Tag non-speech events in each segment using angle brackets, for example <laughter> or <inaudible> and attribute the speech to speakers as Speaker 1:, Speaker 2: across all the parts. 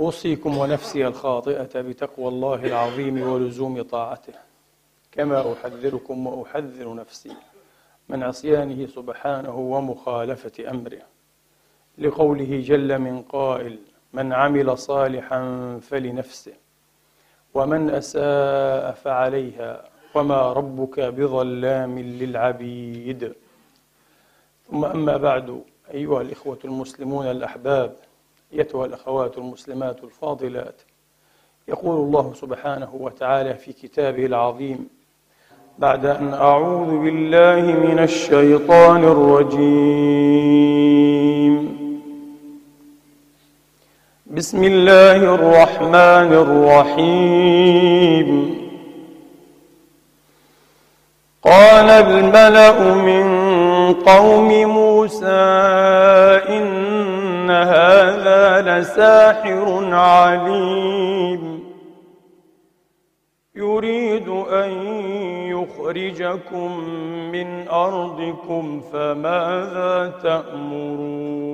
Speaker 1: أوصيكم ونفسي الخاطئة بتقوى الله العظيم ولزوم طاعته. كما أحذركم وأحذر نفسي من عصيانه سبحانه ومخالفة أمره. لقوله جل من قائل من عمل صالحا فلنفسه ومن أساء فعليها وما ربك بظلام للعبيد. ثم أما بعد أيها الإخوة المسلمون الأحباب أيتها الأخوات المسلمات الفاضلات. يقول الله سبحانه وتعالى في كتابه العظيم بعد أن أعوذ بالله من الشيطان الرجيم. بسم الله الرحمن الرحيم. قال الملأ من قوم موسى إن هذا لساحر عليم. يريد أن يخرجكم من أرضكم فماذا تأمرون؟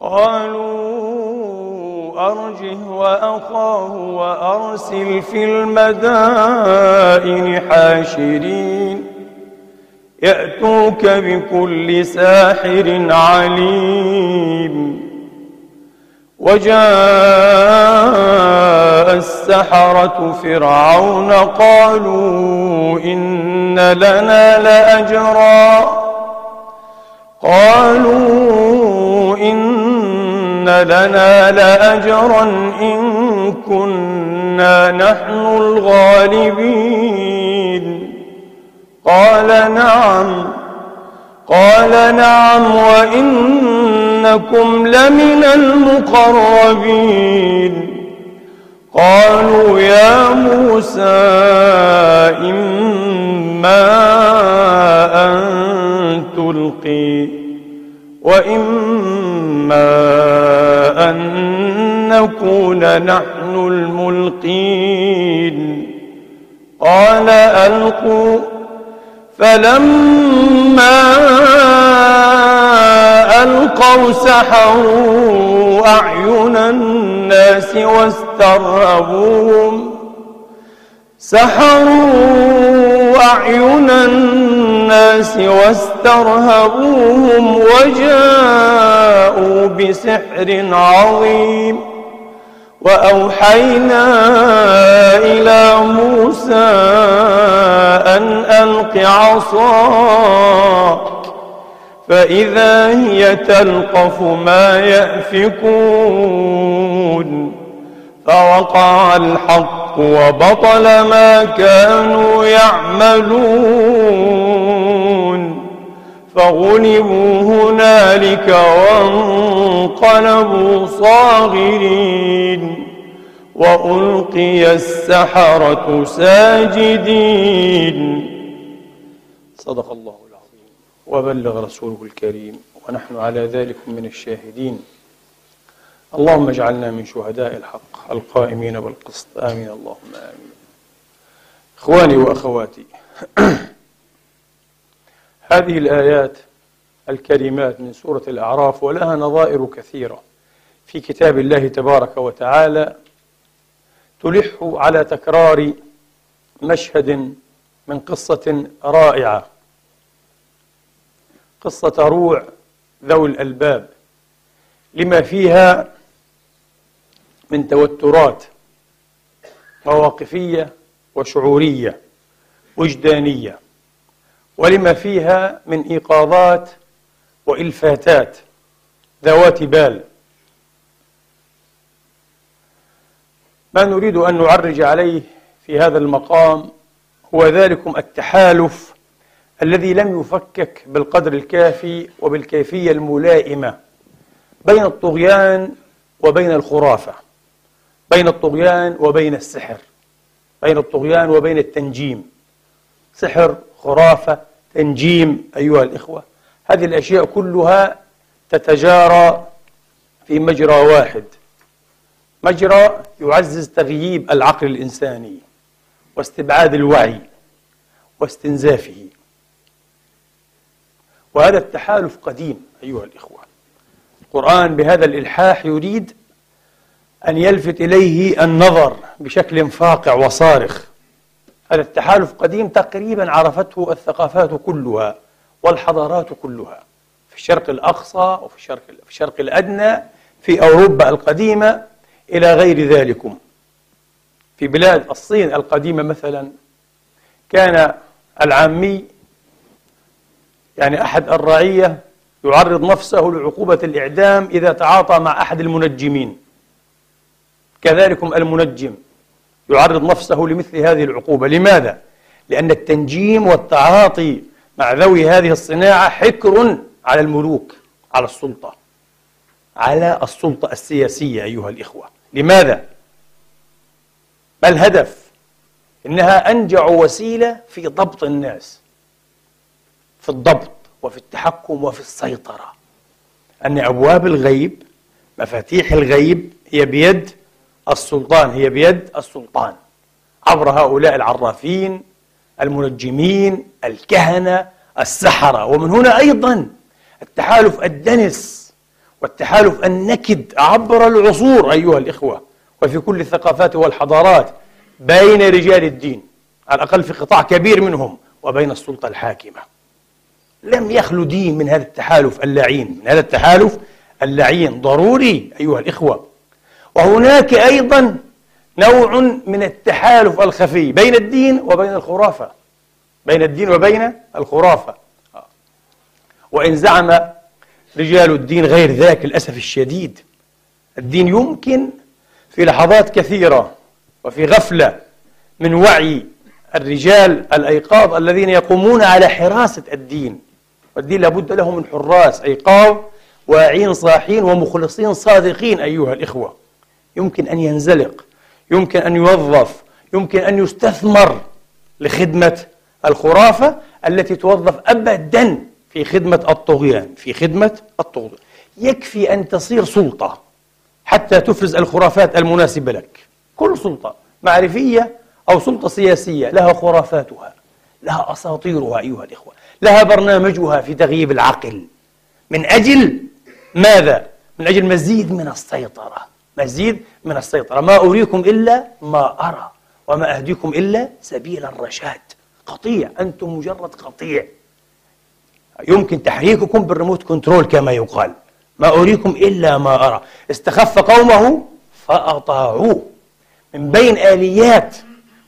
Speaker 1: قالوا أرجه وأخاه وأرسل في المدائن حاشرين. يأتوك بكل ساحر عليم. وجاء السحرة فرعون قالوا إن لنا لأجرا. قالوا إن لنا لأجرا إن كنا نحن الغالبين. قال نعم. قال نعم وإنكم لمن المقربين. قالوا يا موسى إما أن تلقي وإما أن نكون نحن الملقين. قال ألقوا فلما ألقوا سحروا أعين الناس واسترهبوهم سحروا أعين الناس واسترهبوهم وجاءوا بسحر عظيم وأوحينا إلى موسى أن ألق عصاك فإذا هي تلقف ما يأفكون فوقع الحق وبطل ما كانوا يعملون فغلبوا هنالك وانقلبوا صاغرين وألقي السحرة ساجدين. صدق الله العظيم. وبلغ رسوله الكريم. ونحن على ذلك من الشاهدين. اللهم اجعلنا من شهداء الحق القائمين بالقسط. آمين. اللهم آمين. إخواني وأخواتي. <clears throat> هذه الآيات الكريمات من سورة الأعراف ولها نظائر كثيرة. في كتاب الله تبارك وتعالى تلح على تكرار مشهد من قصة رائعة. قصة روع ذوي الألباب لما فيها من توترات مواقفية وشعورية وجدانية. ولما فيها من إيقاظات وإلفاتات ذوات بال. ما نريد أن نعرج عليه في هذا المقام هو ذلكم التحالف الذي لم يفكك بالقدر الكافي وبالكيفية الملائمة بين الطغيان وبين الخرافة بين الطغيان وبين السحر بين الطغيان وبين التنجيم. سحر خرافة تنجيم أيها الإخوة. هذه الأشياء كلها تتجارى في مجرى واحد. مجرى يعزز تغييب العقل الإنساني واستبعاد الوعي واستنزافه. وهذا التحالف قديم أيها الإخوة. القرآن بهذا الإلحاح يريد أن يلفت إليه النظر بشكل فاقع وصارخ. هذا التحالف قديم تقريبا عرفته الثقافات كلها والحضارات كلها في الشرق الأقصى وفي الشرق, في الشرق الأدنى في أوروبا القديمة إلى غير ذلكم. في بلاد الصين القديمة مثلا كان العامي يعني أحد الرعية يعرض نفسه لعقوبة الإعدام إذا تعاطى مع أحد المنجمين. كذلكم المنجم. يعرض نفسه لمثل هذه العقوبة لماذا؟ لأن التنجيم والتعاطي مع ذوي هذه الصناعة حكر على الملوك على السلطة على السلطة السياسية أيها الإخوة لماذا؟ ما الهدف؟ إنها أنجع وسيلة في ضبط الناس في الضبط وفي التحكم وفي السيطرة أن أبواب الغيب مفاتيح الغيب هي بيد السلطان هي بيد السلطان. عبر هؤلاء العرافين المنجمين الكهنة السحرة ومن هنا أيضا التحالف الدنس والتحالف النكد عبر العصور أيها الإخوة وفي كل الثقافات والحضارات بين رجال الدين على الأقل في قطاع كبير منهم وبين السلطة الحاكمة. لم يخلو دين من هذا التحالف اللعين. من هذا التحالف اللعين. ضروري أيها الإخوة وهناك أيضا نوع من التحالف الخفي بين الدين وبين الخرافة. بين الدين وبين الخرافة. وإن زعم رجال الدين غير ذاك للأسف الشديد الدين يمكن في لحظات كثيرة وفي غفلة من وعي الرجال الأيقاظ الذين يقومون على حراسة الدين. والدين لابد له من حراس أيقاظ واعين صاحين ومخلصين صادقين أيها الإخوة. يمكن أن ينزلق يمكن أن يوظف يمكن أن يستثمر لخدمة الخرافة التي توظف أبدا في خدمة الطغيان في خدمة الطغيان. يكفي أن تصير سلطة حتى تفرز الخرافات المناسبة لك. كل سلطة معرفية أو سلطة سياسية لها خرافاتها لها أساطيرها أيها الإخوة لها برنامجها في تغييب العقل. من أجل ماذا؟ من أجل مزيد من السيطرة. مزيد من السيطرة. ما أريكم إلا ما أرى وما أهديكم إلا سبيل الرشاد. قطيع أنتم مجرد قطيع. يمكن تحريككم بالريموت كنترول كما يقال. ما أريكم إلا ما أرى. استخف قومه فأطاعوه. من بين آليات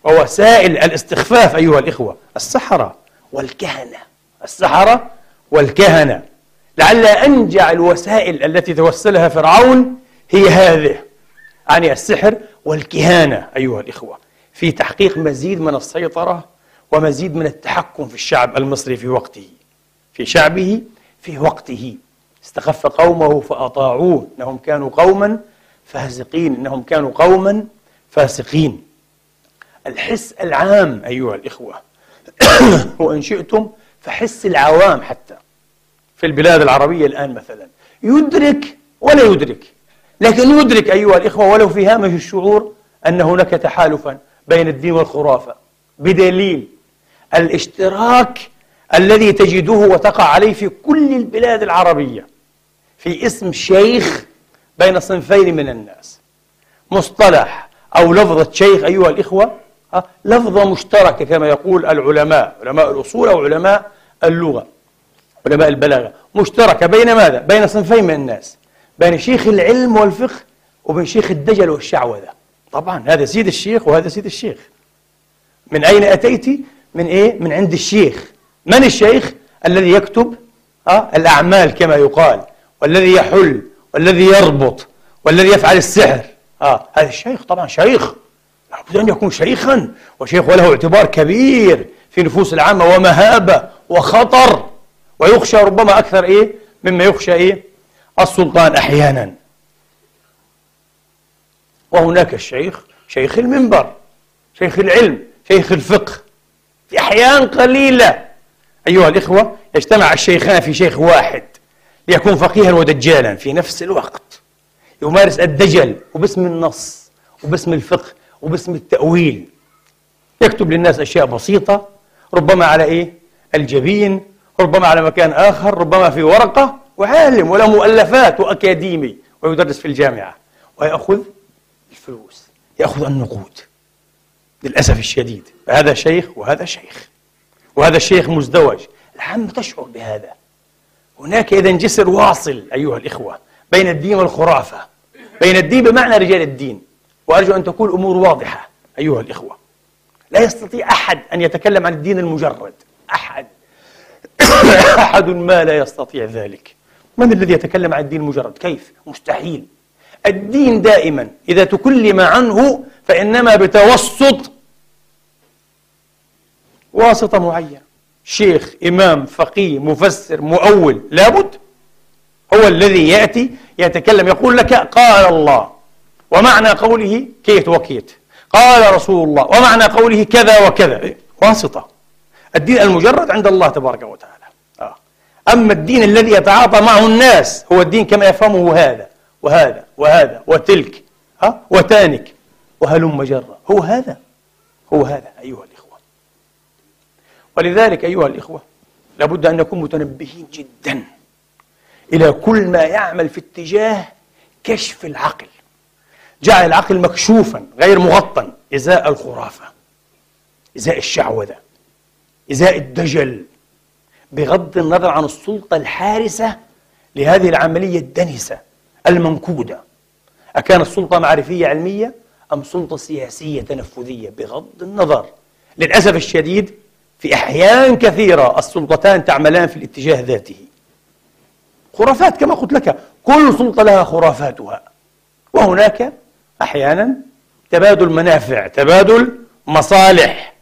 Speaker 1: ووسائل الاستخفاف أيها الإخوة السحرة والكهنة. السحرة والكهنة. لعل أنجع الوسائل التي توسلها فرعون هي هذه. يعني السحر والكهانة أيها الإخوة. في تحقيق مزيد من السيطرة ومزيد من التحكم في الشعب المصري في وقته في شعبه في وقته. استخف قومه فأطاعوه إنهم كانوا قوما فاسقين إنهم كانوا قوما فاسقين. الحس العام أيها الإخوة. <coughs> وإن شئتم فحس العوام حتى. في البلاد العربية الآن مثلا. يدرك ولا يدرك؟ لكن يدرك أيها الإخوة ولو في هامش الشعور أن هناك تحالفا بين الدين والخرافة بدليل الاشتراك الذي تجده وتقع عليه في كل البلاد العربية في اسم شيخ بين صنفين من الناس. مصطلح أو لفظة شيخ أيها الإخوة لفظة مشتركة كما يقول العلماء علماء الأصول أو علماء اللغة علماء البلاغة. مشتركة بين ماذا؟ بين صنفين من الناس. بين شيخ العلم والفقه وبين شيخ الدجل والشعوذة طبعا هذا سيد الشيخ وهذا سيد الشيخ من أين أتيت؟ من إيه؟ من عند الشيخ من الشيخ؟ الذي يكتب أه؟ الأعمال كما يقال والذي يحل والذي يربط والذي يفعل السحر آه هذا الشيخ طبعا شيخ لابد أن يكون شيخا وشيخ وله اعتبار كبير في نفوس العامة ومهابة وخطر ويخشى ربما أكثر إيه مما يخشى إيه السلطان أحيانا. وهناك الشيخ شيخ المنبر شيخ العلم شيخ الفقه في أحيان قليلة. أيها الإخوة يجتمع الشيخان في شيخ واحد ليكون فقيها ودجالا في نفس الوقت. يمارس الدجل وباسم النص وباسم الفقه وباسم التأويل. يكتب للناس أشياء بسيطة ربما على إيه؟ الجبين ربما على مكان آخر ربما في ورقة. وعالم وله مؤلفات وأكاديمي ويدرس في الجامعة. ويأخذ الفلوس. يأخذ النقود. للأسف الشديد. هذا شيخ وهذا شيخ. وهذا الشيخ مزدوج. العامة تشعر بهذا. هناك إذا جسر واصل أيها الإخوة بين الدين والخرافة. بين الدين بمعنى رجال الدين. وأرجو أن تكون الأمور واضحة أيها الإخوة. لا يستطيع أحد أن يتكلم عن الدين المجرد. أحد. <coughs> أحد ما لا يستطيع ذلك. من الذي يتكلم عن الدين المجرد كيف؟ مستحيل. الدين دائما إذا تكلم عنه فإنما بتوسط واسطة معينة. شيخ إمام فقيه مفسر مؤول لابد. هو الذي يأتي يتكلم يقول لك قال الله. ومعنى قوله كيت وكيت. قال رسول الله. ومعنى قوله كذا وكذا. واسطة. الدين المجرد عند الله تبارك وتعالى. أما الدين الذي يتعاطى معه الناس هو الدين كما يفهمه هذا وهذا وهذا وتلك ها وتانك وهلم جرا هو هذا هو هذا أيها الإخوة. ولذلك أيها الإخوة لابد أن نكون متنبهين جدا إلى كل ما يعمل في اتجاه كشف العقل. جعل العقل مكشوفا غير مغطى إزاء الخرافة إزاء الشعوذة إزاء الدجل. بغض النظر عن السلطة الحارسة لهذه العملية الدنسة المنكودة. أكانت سلطة معرفية علمية أم سلطة سياسية تنفذية؟ بغض النظر. للأسف الشديد في أحيان كثيرة السلطتان تعملان في الاتجاه ذاته. خرافات كما قلت لك كل سلطة لها خرافاتها. وهناك أحيانا تبادل منافع تبادل مصالح.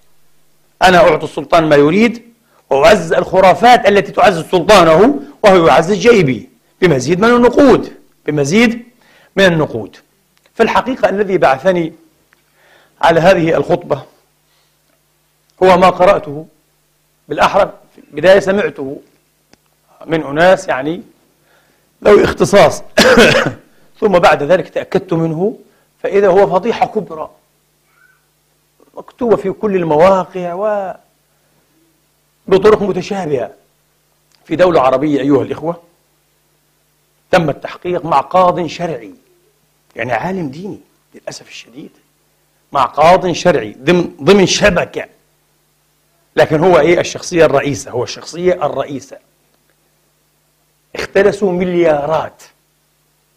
Speaker 1: أنا أعطي السلطان ما يريد وأعزز الخرافات التي تعزز سلطانه وهو يعزز جيبي بمزيد من النقود بمزيد من النقود. في الحقيقة الذي بعثني على هذه الخطبة هو ما قرأته بالأحرى في البداية سمعته من أناس يعني له اختصاص. <coughs> ثم بعد ذلك تأكدت منه فإذا هو فضيحة كبرى مكتوبة في كل المواقع و بطرق متشابهة. في دولة عربية أيها الإخوة تم التحقيق مع قاض شرعي يعني عالم ديني للأسف الشديد مع قاض شرعي ضمن ضمن شبكة. لكن هو إيه؟ الشخصية الرئيسة هو الشخصية الرئيسة. اختلسوا مليارات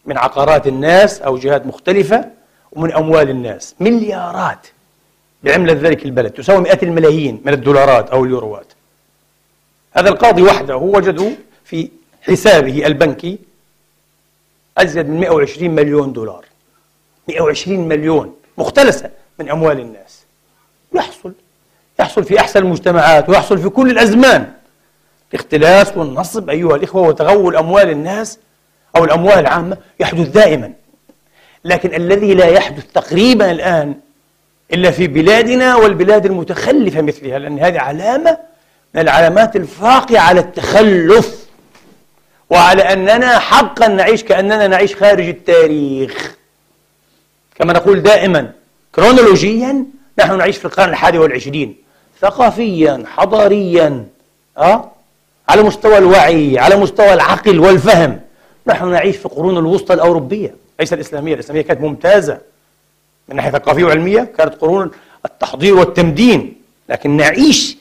Speaker 1: من عقارات الناس أو جهات مختلفة ومن أموال الناس. مليارات. بعملة ذلك البلد. تساوي مئات الملايين من الدولارات أو اليوروات. هذا القاضي وحده وجدوا في حسابه البنكي أزيد من 120 مليون دولار. 120 مليون مختلسة من أموال الناس. يحصل يحصل في أحسن المجتمعات ويحصل في كل الأزمان. الاختلاس والنصب أيها الإخوة وتغول أموال الناس أو الأموال العامة يحدث دائما. لكن الذي لا يحدث تقريبا الآن إلا في بلادنا والبلاد المتخلفة مثلها لأن هذه علامة من العلامات الفاقعة على التخلف وعلى أننا حقا نعيش كأننا نعيش خارج التاريخ. كما نقول دائما كرونولوجيا نحن نعيش في القرن الحادي والعشرين ثقافيا حضاريا أه؟ على مستوى الوعي على مستوى العقل والفهم نحن نعيش في القرون الوسطى الأوروبية. ليس الإسلامية الإسلامية كانت ممتازة. من ناحية ثقافية وعلمية كانت قرون التحضير والتمدين لكن نعيش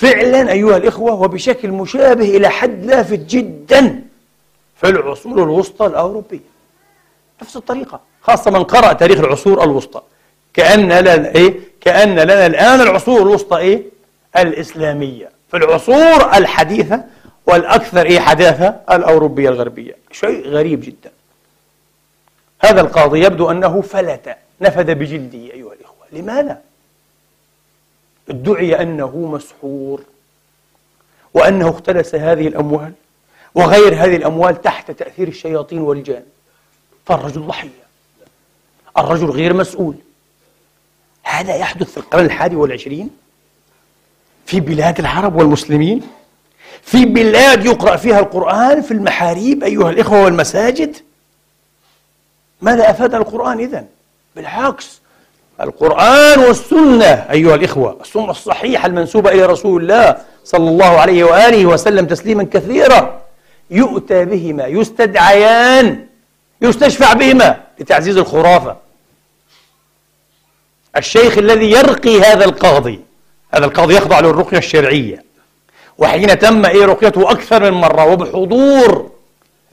Speaker 1: فعلا أيها الإخوة وبشكل مشابه إلى حد لافت جدا في العصور الوسطى الأوروبية نفس الطريقة خاصة من قرأ تاريخ العصور الوسطى. كأن لنا إيه؟ كأن لنا الآن العصور الوسطى إيه؟ الإسلامية. في العصور الحديثة والأكثر إيه؟ حداثة الأوروبية الغربية. شيء غريب جدا. هذا القاضي يبدو أنه فلت نفذ بجلده أيها الإخوة. لماذا؟ ادعي أنه مسحور وأنه اختلس هذه الأموال وغير هذه الأموال تحت تأثير الشياطين والجان. فالرجل ضحية. الرجل غير مسؤول. هذا يحدث في القرن الحادي والعشرين في بلاد العرب والمسلمين في بلاد يقرأ فيها القرآن في المحاريب أيها الإخوة والمساجد. ماذا أفاد القرآن إذن؟ بالعكس. القرآن والسنة أيها الإخوة السنة الصحيحة المنسوبة إلى رسول الله صلى الله عليه وآله وسلم تسليما كثيرا. يؤتى بهما يستدعيان يستشفع بهما لتعزيز الخرافة. الشيخ الذي يرقي هذا القاضي هذا القاضي يخضع للرقية الشرعية. وحين تم إيه رقيته أكثر من مرة وبحضور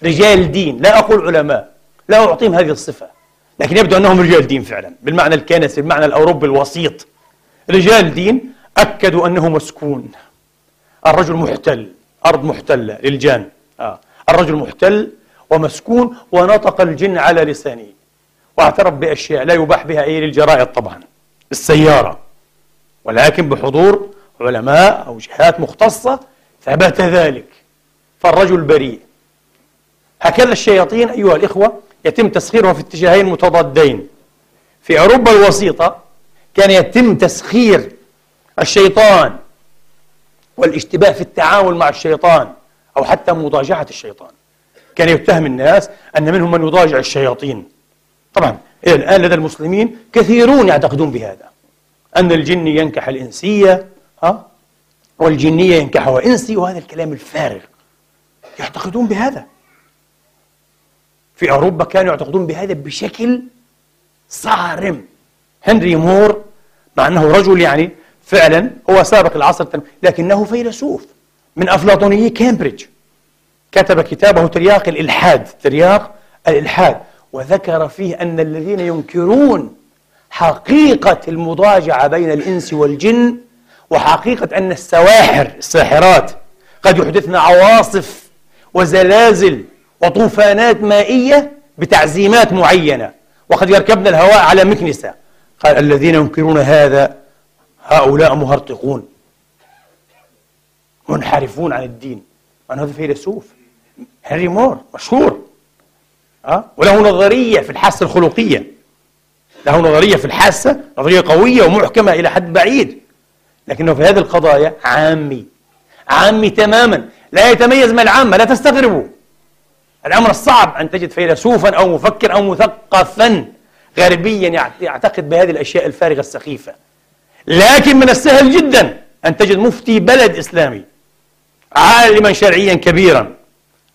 Speaker 1: رجال دين لا أقول علماء لا أعطيهم هذه الصفة. لكن يبدو أنهم رجال دين فعلا بالمعنى الكنسي بالمعنى الأوروبي الوسيط. رجال دين أكدوا أنه مسكون. الرجل محتل أرض محتلة للجان. آه. الرجل محتل ومسكون ونطق الجن على لسانه. واعترف بأشياء لا يباح بها أي للجرائد طبعا. السيارة. ولكن بحضور علماء أو جهات مختصة ثبت ذلك. فالرجل بريء. هكذا الشياطين أيها الإخوة يتم تسخيرها في اتجاهين متضادين. في أوروبا الوسيطة كان يتم تسخير الشيطان والاشتباه في التعامل مع الشيطان أو حتى مضاجعة الشيطان. كان يتهم الناس أن منهم من يضاجع الشياطين. طبعا إلى الآن لدى المسلمين كثيرون يعتقدون بهذا. أن الجن ينكح الإنسية ها؟ والجنية ينكحها إنسي وهذا الكلام الفارغ. يعتقدون بهذا. في أوروبا كانوا يعتقدون بهذا بشكل صارم. هنري مور مع أنه رجل يعني فعلا هو سابق العصر لكنه فيلسوف من أفلاطونيي كامبريدج. كتب كتابه ترياق الإلحاد ترياق الإلحاد. وذكر فيه أن الذين ينكرون حقيقة المضاجعة بين الإنس والجن وحقيقة أن السواحر الساحرات قد يحدثن عواصف وزلازل وطوفانات مائية بتعزيمات معينة. وقد يركبن الهواء على مكنسة. قال الذين ينكرون هذا هؤلاء مهرطقون. منحرفون عن الدين. أنا هذا فيلسوف. هنري مور مشهور. أه؟ وله نظرية في الحاسة الخلقية. له نظرية في الحاسة نظرية قوية ومحكمة إلى حد بعيد. لكنه في هذه القضايا عامي. عامي تماما. لا يتميز من العامة لا تستغربوا. الأمر الصعب أن تجد فيلسوفا أو مفكر أو مثقفا غربيا يعتقد بهذه الأشياء الفارغة السخيفة. لكن من السهل جدا أن تجد مفتي بلد إسلامي عالما شرعيا كبيرا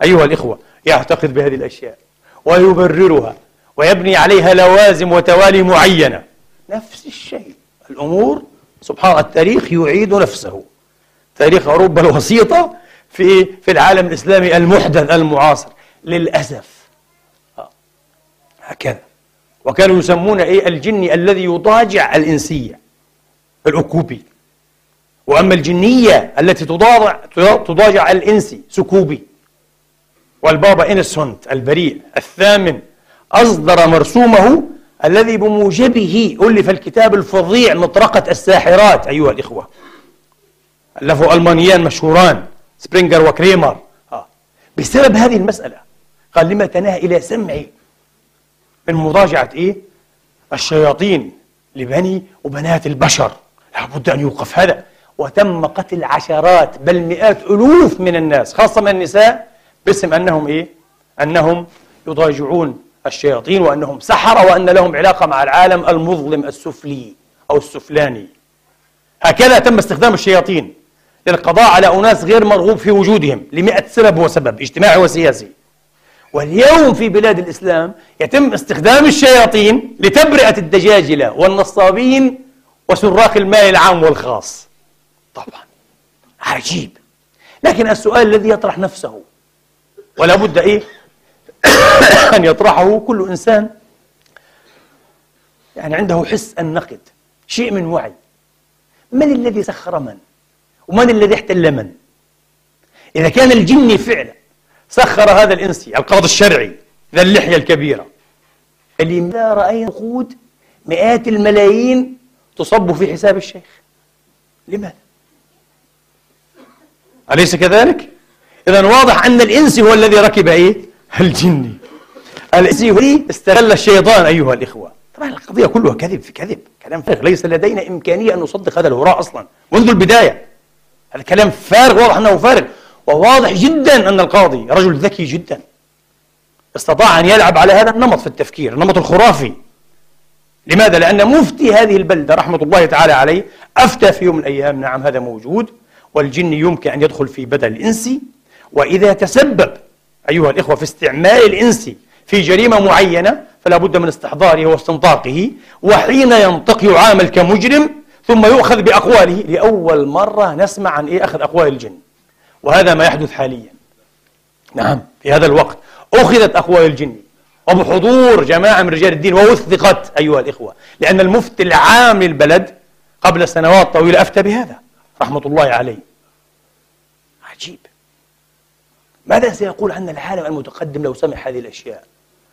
Speaker 1: أيها الإخوة يعتقد بهذه الأشياء ويبررها ويبني عليها لوازم وتوالي معينة. نفس الشيء. الأمور سبحان التاريخ يعيد نفسه. تاريخ أوروبا الوسيطة في في العالم الإسلامي المحدث المعاصر. للأسف. آه. هكذا. وكانوا يسمون إيه؟ الجني الذي يضاجع الإنسية ال incubi. وأما الجنية التي تضاجع تضاجع الإنسي succubi. والبابا إنوسنت البريء الثامن أصدر مرسومه الذي بموجبه ألف الكتاب الفظيع مطرقة الساحرات أيها الإخوة. ألفه ألمانيان مشهوران سبرينجر وكريمر. آه. بسبب هذه المسألة قال لما تناهى إلى سمعي من مراجعة إيه؟ الشياطين لبني وبنات البشر لابد أن يوقف هذا وتم قتل عشرات بل مئات ألوف من الناس خاصة من النساء باسم أنهم إيه؟ أنهم يضاجعون الشياطين وأنهم سحرة وأن لهم علاقة مع العالم المظلم السفلي أو السفلاني هكذا تم استخدام الشياطين للقضاء على أناس غير مرغوب في وجودهم لمئة سبب وسبب اجتماعي وسياسي واليوم في بلاد الإسلام يتم استخدام الشياطين لتبرئة الدجاجلة والنصابين وسراق المال العام والخاص. طبعا. عجيب. لكن السؤال الذي يطرح نفسه ولا بد إيه؟ <coughs> أن يطرحه كل إنسان. يعني عنده حس النقد شيء من وعي. من الذي سخر من؟ ومن الذي احتل من؟ إذا كان الجني فعلا سخر هذا الإنسي القاضي الشرعي ذا اللحية الكبيرة. اللي ما رأينا نقود مئات الملايين تصب في حساب الشيخ. لماذا؟ أليس كذلك؟ إذا واضح أن الإنسي هو الذي ركب إيه؟ الجني الإنسي هو الذي استغل الشيطان أيها الإخوة. طبعا القضية كلها كذب في كذب. كلام فارغ. ليس لدينا إمكانية أن نصدق هذا الهراء أصلا. منذ البداية. هذا كلام فارغ واضح أنه فارغ. وواضح جدا أن القاضي رجل ذكي جدا استطاع أن يلعب على هذا النمط في التفكير النمط الخرافي. لماذا؟ لأن مفتي هذه البلدة رحمة الله تعالى عليه أفتى في يوم من الأيام. نعم هذا موجود والجن يمكن أن يدخل في بدن الإنسي وإذا تسبب أيها الإخوة في استعمال الإنسي في جريمة معينة فلا بد من استحضاره واستنطاقه وحين ينطق يعامل كمجرم ثم يؤخذ بأقواله. لأول مرة نسمع عن إيه أخذ أقوال الجن. وهذا ما يحدث حاليا. نعم في هذا الوقت أخذت أقوال الجن وبحضور جماعة من رجال الدين ووثقت أيها الإخوة لأن المفتي العام للبلد قبل سنوات طويلة أفتى بهذا رحمة الله عليه. عجيب. ماذا سيقول عنا العالم المتقدم لو سمع هذه الأشياء؟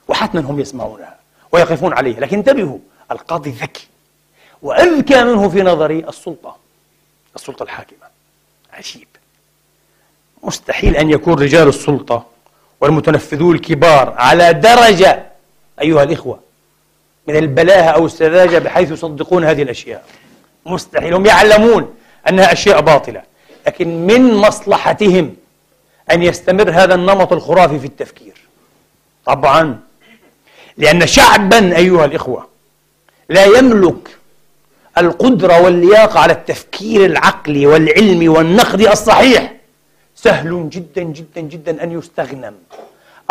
Speaker 1: وحتما هم يسمعونها ويقفون عليها. لكن انتبهوا القاضي ذكي وأذكى منه في نظري السلطة السلطة الحاكمة. عجيب. مستحيل أن يكون رجال السلطة والمتنفذون الكبار على درجة أيها الإخوة من البلاهة أو السذاجة بحيث يصدقون هذه الأشياء. مستحيل هم يعلمون أنها أشياء باطلة لكن من مصلحتهم أن يستمر هذا النمط الخرافي في التفكير. طبعا لأن شعبا أيها الإخوة لا يملك القدرة واللياقة على التفكير العقلي والعلمي والنقدي الصحيح. سهل جدا جدا جدا أن يستغنم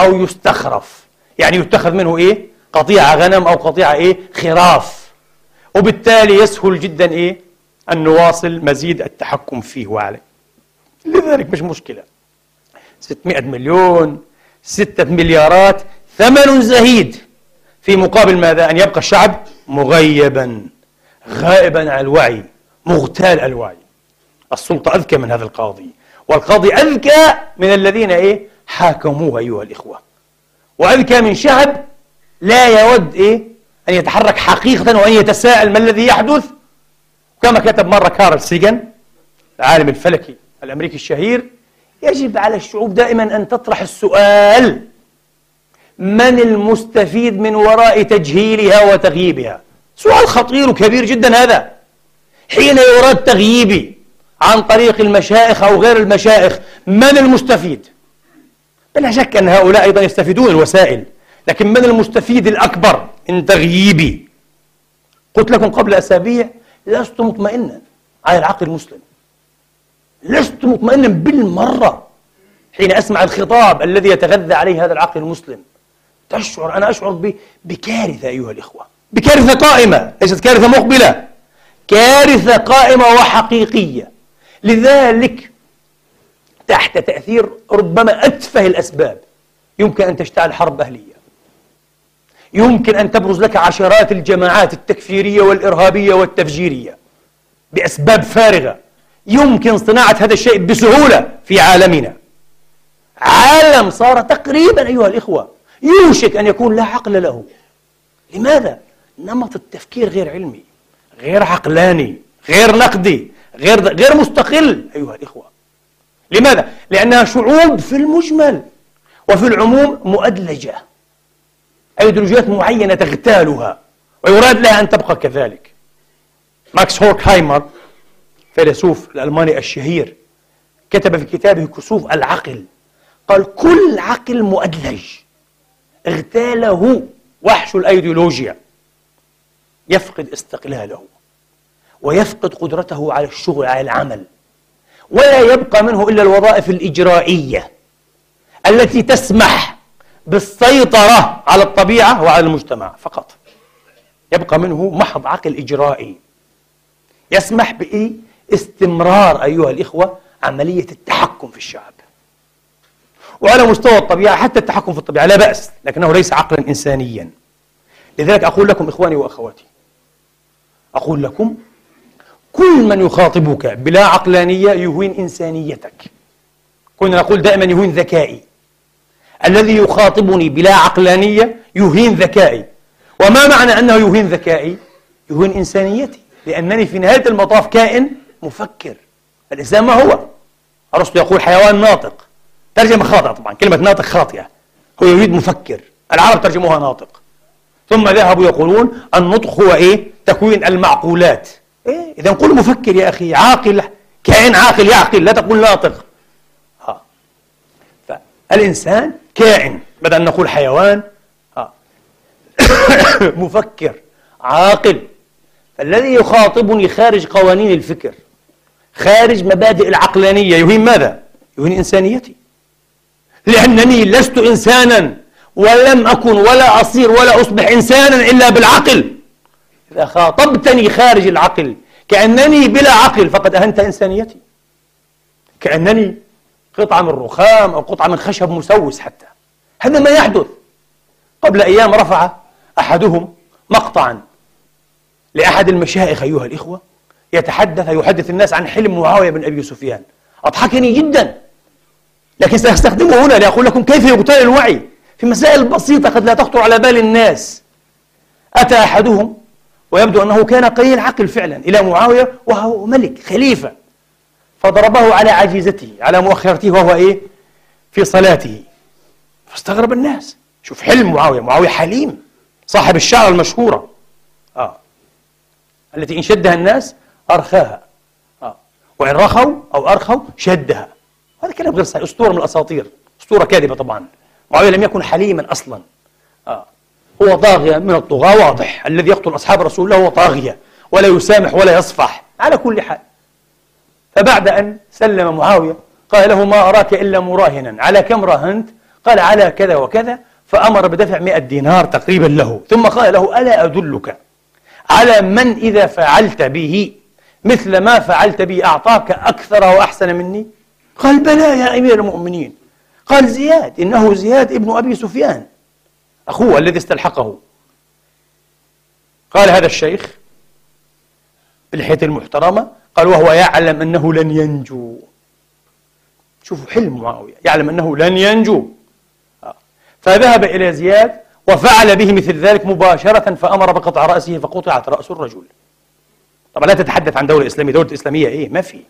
Speaker 1: أو يستخرف. يعني يتخذ منه إيه؟ قطيعة غنم أو قطيعة إيه؟ خراف. وبالتالي يسهل جدا إيه؟ أن نواصل مزيد التحكم فيه وعليه. لذلك مش مشكلة. 600 مليون ستة مليارات ثمن زهيد. في مقابل ماذا؟ أن يبقى الشعب مغيبا غائبا عن الوعي مغتال الوعي. السلطة أذكى من هذا القاضي. والقاضي أذكى من الذين إيه؟ حاكموه أيها الإخوة. وأذكى من شعب لا يود إيه؟ أن يتحرك حقيقة وأن يتساءل ما الذي يحدث. كما كتب مرة كارل سيجن العالم الفلكي الأمريكي الشهير يجب على الشعوب دائما أن تطرح السؤال من المستفيد من وراء تجهيلها وتغييبها؟ سؤال خطير وكبير جدا هذا. حين يراد تغييبي عن طريق المشائخ أو غير المشائخ من المستفيد؟ بلا شك أن هؤلاء أيضا يستفيدون الوسائل لكن من المستفيد الأكبر من تغييبي؟ قلت لكم قبل أسابيع لست مطمئنا على العقل المسلم. لست مطمئنا بالمرة حين أسمع الخطاب الذي يتغذى عليه هذا العقل المسلم. تشعر أنا أشعر بكارثة أيها الإخوة. بكارثة قائمة ليست كارثة مقبلة. كارثة قائمة وحقيقية. لذلك تحت تأثير ربما أتفه الأسباب. يمكن أن تشتعل حرب أهلية. يمكن أن تبرز لك عشرات الجماعات التكفيرية والإرهابية والتفجيرية بأسباب فارغة. يمكن صناعة هذا الشيء بسهولة في عالمنا. عالم صار تقريبا أيها الإخوة يوشك أن يكون لا عقل له. لماذا؟ نمط التفكير غير علمي غير عقلاني غير نقدي. غير غير مستقل. أيها الإخوة. لماذا؟ لأنها شعوب في المجمل وفي العموم مؤدلجة. أيديولوجيات معينة تغتالها. ويراد لها أن تبقى كذلك. ماكس هوركهايمر فيلسوف الألماني الشهير كتب في كتابه كسوف العقل. قال كل عقل مؤدلج. اغتاله وحش الأيديولوجيا. يفقد استقلاله. ويفقد قدرته على الشغل على العمل. ولا يبقى منه إلا الوظائف الإجرائية التي تسمح بالسيطرة على الطبيعة وعلى المجتمع فقط. يبقى منه محض عقل إجرائي. يسمح بإيه؟ استمرار أيها الإخوة عملية التحكم في الشعب. وعلى مستوى الطبيعة حتى التحكم في الطبيعة لا بأس لكنه ليس عقلا إنسانيا. لذلك أقول لكم إخواني وأخواتي أقول لكم كل من يخاطبك بلا عقلانية يهين إنسانيتك. كنا نقول دائما يهين ذكائي. الذي يخاطبني بلا عقلانية يهين ذكائي. وما معنى أنه يهين ذكائي؟ يهين إنسانيتي. لأنني في نهاية المطاف كائن مفكر. الإنسان ما هو؟ أرسطو يقول حيوان ناطق. ترجمة خاطئة طبعا كلمة ناطق خاطئة. هو يريد مفكر. العرب ترجموها ناطق. ثم ذهبوا يقولون النطق هو إيه؟ تكوين المعقولات. إيه؟ إذا قل مفكر يا أخي عاقل كائن عاقل يعقل لا تقول ناطق ها. فالإنسان كائن بدل أن نقول حيوان ها. <coughs> مفكر عاقل فالذي يخاطبني خارج قوانين الفكر خارج مبادئ العقلانية يهين ماذا؟ يهين إنسانيتي لأنني لست إنسانا ولم أكن ولا أصير ولا أصبح إنسانا إلا بالعقل إذا خاطبتني خارج العقل كأنني بلا عقل فقد أهنت إنسانيتي. كأنني قطعة من رخام أو قطعة من خشب مسوس حتى. هذا ما يحدث. قبل أيام رفع أحدهم مقطعا لأحد المشايخ أيها الإخوة يتحدث يحدث الناس عن حلم معاوية بن أبي سفيان. أضحكني جدا. لكن سأستخدمه هنا لأقول لكم كيف يغتال الوعي في مسائل بسيطة قد لا تخطر على بال الناس. أتى أحدهم ويبدو أنه كان قليل عقل فعلا إلى معاوية وهو ملك خليفة. فضربه على عجيزته على مؤخرته وهو إيه؟ في صلاته. فاستغرب الناس. شوف حلم معاوية. معاوية حليم صاحب الشعر المشهورة. آه. التي إن شدها الناس أرخاها. آه. وإن رخوا أو أرخوا شدها. هذا كلام غير صحيح. أسطورة من الأساطير. أسطورة كاذبة طبعا. معاوية لم يكن حليما أصلا. آه. هو طاغية من الطغاة واضح. الذي يقتل أصحاب رسول الله هو طاغية ولا يسامح ولا يصفح. على كل حال. فبعد أن سلم معاوية قال له ما أراك إلا مراهنا. على كم راهنت؟ قال على كذا وكذا فأمر بدفع مئة دينار تقريبا له. ثم قال له ألا أدلك على من إذا فعلت به؟ مثل ما فعلت به أعطاك أكثر وأحسن مني؟ قال بلى يا أمير المؤمنين. قال زياد إنه زياد ابن أبي سفيان. أخوه الذي استلحقه. قال هذا الشيخ بلحيته المحترمة قال وهو يعلم أنه لن ينجو. شوفوا حلم معاوية يعلم أنه لن ينجو. فذهب إلى زياد وفعل به مثل ذلك مباشرة فأمر بقطع رأسه فقطعت رأس الرجل. طبعا لا تتحدث عن دولة إسلامية. دولة إسلامية إيه ما في.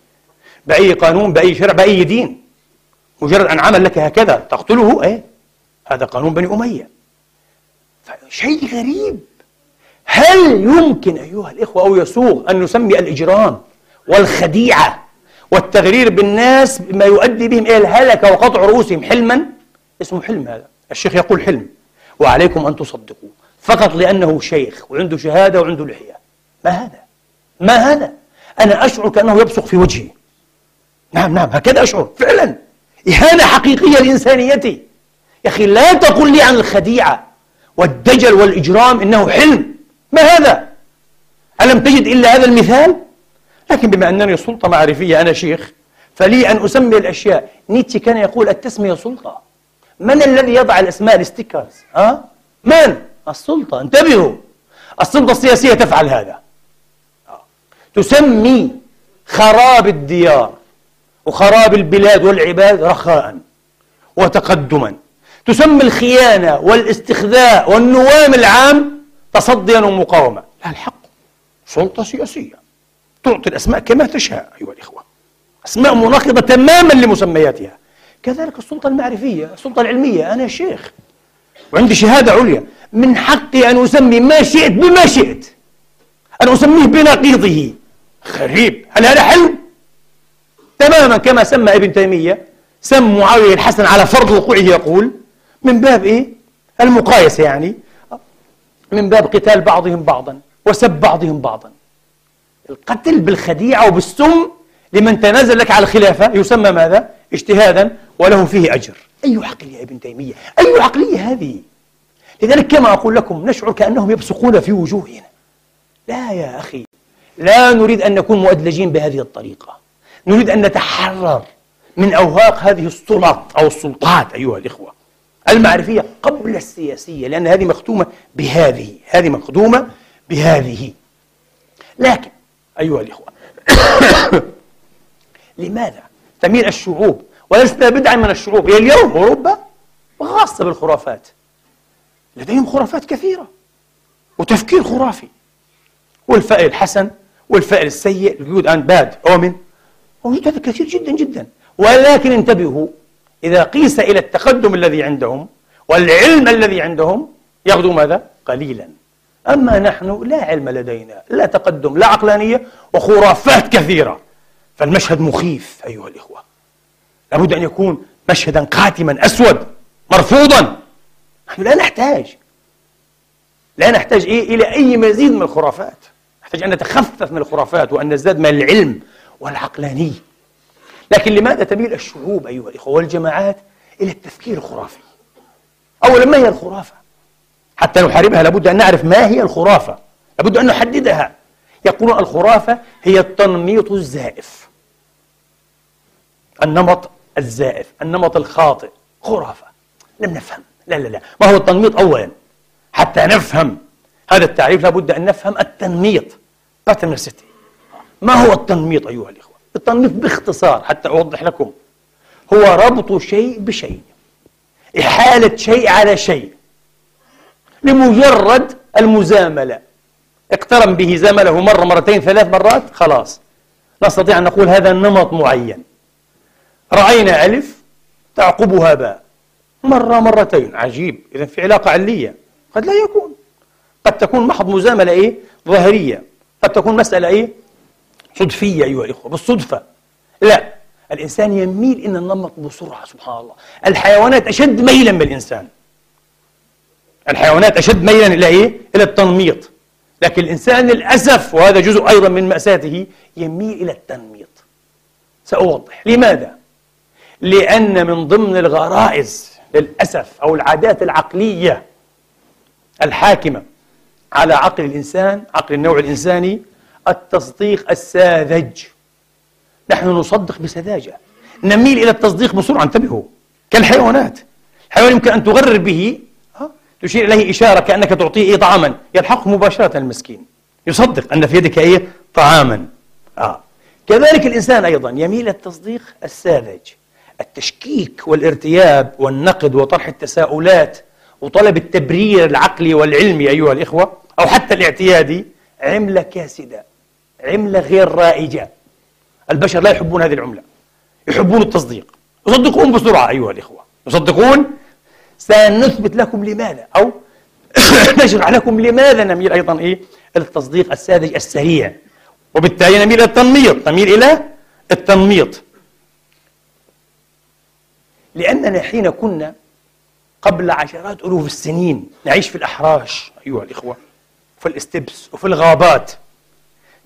Speaker 1: بأي قانون بأي شرع بأي دين. مجرد أن عمل لك هكذا تقتله إيه هذا قانون بني أمية. شيء غريب. هل يمكن أيها الإخوة أو يسوغ أن نسمي الإجرام والخديعة والتغرير بالناس بما يؤدي بهم إلى الهلكة وقطع رؤوسهم حلما؟ اسمه حلم هذا. الشيخ يقول حلم. وعليكم أن تصدقوا. فقط لأنه شيخ وعنده شهادة وعنده لحية. ما هذا؟ ما هذا؟ أنا أشعر كأنه يبصق في وجهي. نعم نعم هكذا أشعر. فعلا. إهانة حقيقية لإنسانيتي. يا أخي لا تقل لي عن الخديعة. والدجل والإجرام إنه حلم ما هذا؟ ألم تجد إلا هذا المثال؟ لكن بما أنني سلطة معرفية أنا شيخ فلي أن أسمي الأشياء نيتشه كان يقول التسمية سلطة من الذي يضع الأسماء الستيكرز؟ أه؟ من؟ السلطة انتبهوا السلطة السياسية تفعل هذا. تسمي خراب الديار وخراب البلاد والعباد رخاء وتقدما تسمي الخيانة والاستخذاء والنوام العام تصديا ومقاومة. لا الحق. سلطة سياسية. تعطي الأسماء كما تشاء أيها الإخوة. أسماء مناقضة تماما لمسمياتها. كذلك السلطة المعرفية السلطة العلمية. أنا شيخ وعندي شهادة عليا. من حقي أن أسمي ما شئت بما شئت. أن أسميه بنقيضه. غريب. هل هذا حلم؟ تماما كما سمى ابن تيمية. سم معاوية الحسن على فرض وقوعه يقول من باب إيه؟ المقايسة يعني. من باب قتال بعضهم بعضا وسب بعضهم بعضا. القتل بالخديعة وبالسم لمن تنازل لك على الخلافة يسمى ماذا؟ اجتهادا وله فيه أجر. أي عقل يا ابن تيمية؟ أي عقلية هذه؟ لذلك كما أقول لكم نشعر كأنهم يبصقون في وجوهنا. لا يا أخي لا نريد أن نكون مؤدلجين بهذه الطريقة. نريد أن نتحرر من أوهاق هذه السلط أو السلطات أيها الإخوة. المعرفية قبل السياسية لأن هذه مختومة بهذه هذه مخدومة بهذه. لكن أيها الإخوة <coughs> لماذا تميل الشعوب؟ ولسنا بدعا من الشعوب. هي اليوم أوروبا خاصة بالخرافات. لديهم خرافات كثيرة وتفكير خرافي. والفائل الحسن والفائل السيء الجود أند باد أومن موجود هذا كثير جدا جدا. ولكن انتبهوا إذا قيس إلى التقدم الذي عندهم والعلم الذي عندهم يغدو ماذا؟ قليلا. أما نحن لا علم لدينا لا تقدم لا عقلانية وخرافات كثيرة. فالمشهد مخيف أيها الإخوة. لابد أن يكون مشهدا قاتما أسود مرفوضا. نحن لا نحتاج. لا نحتاج إيه؟ إلى أي مزيد من الخرافات. نحتاج أن نتخفف من الخرافات وأن نزداد من العلم والعقلانية. لكن لماذا تميل الشعوب أيها الإخوة والجماعات إلى التفكير الخرافي؟ أولا ما هي الخرافة؟ حتى نحاربها لابد أن نعرف ما هي الخرافة لابد أن نحددها. يقولون الخرافة هي التنميط الزائف. النمط الزائف النمط الخاطئ. خرافة. لم نفهم. لا لا لا. ما هو التنميط أولا؟ حتى نفهم. هذا التعريف لابد أن نفهم التنميط. ما هو التنميط أيها الإخوة؟ التنميط باختصار حتى أوضح لكم. هو ربط شيء بشيء. إحالة شيء على شيء. لمجرد المزاملة. اقترن به زمله مرة مرتين ثلاث مرات خلاص. نستطيع أن نقول هذا نمط معين. رأينا ألف تعقبها باء. مرة مرتين. عجيب. إذا في علاقة علية. قد لا يكون. قد تكون محض مزاملة إيه؟ ظاهرية. قد تكون مسألة إيه؟ صدفية أيها الإخوة بالصدفة. لا الإنسان يميل إلى النمط بسرعة سبحان الله. الحيوانات أشد ميلا من الإنسان. الحيوانات أشد ميلا إلى إيه؟ إلى التنميط. لكن الإنسان للأسف وهذا جزء أيضا من مأساته يميل إلى التنميط. سأوضح. لماذا؟ لأن من ضمن الغرائز للأسف أو العادات العقلية الحاكمة على عقل الإنسان عقل النوع الإنساني التصديق الساذج. نحن نصدق بسذاجة. نميل إلى التصديق بسرعة انتبهوا. كالحيوانات. الحيوان يمكن أن تغرر به تشير إليه إشارة كأنك تعطيه إيه طعاما. يلحقه مباشرة المسكين. يصدق أن في يدك إيه؟ طعاما. آه. كذلك الإنسان أيضا يميل التصديق الساذج. التشكيك والارتياب والنقد وطرح التساؤلات وطلب التبرير العقلي والعلمي أيها الإخوة أو حتى الاعتيادي عملة كاسدة. عملة غير رائجة. البشر لا يحبون هذه العملة. يحبون التصديق. يصدقون بسرعة أيها الإخوة. يصدقون؟ سنثبت لكم لماذا؟ أو <coughs> نشرح لكم لماذا نميل أيضا إيه إلى التصديق الساذج السريع. وبالتالي نميل إلى التنميط. نميل إلى التنميط. لأننا حين كنا قبل عشرات ألوف السنين نعيش في الأحراش أيها الإخوة في الاستبس وفي الغابات.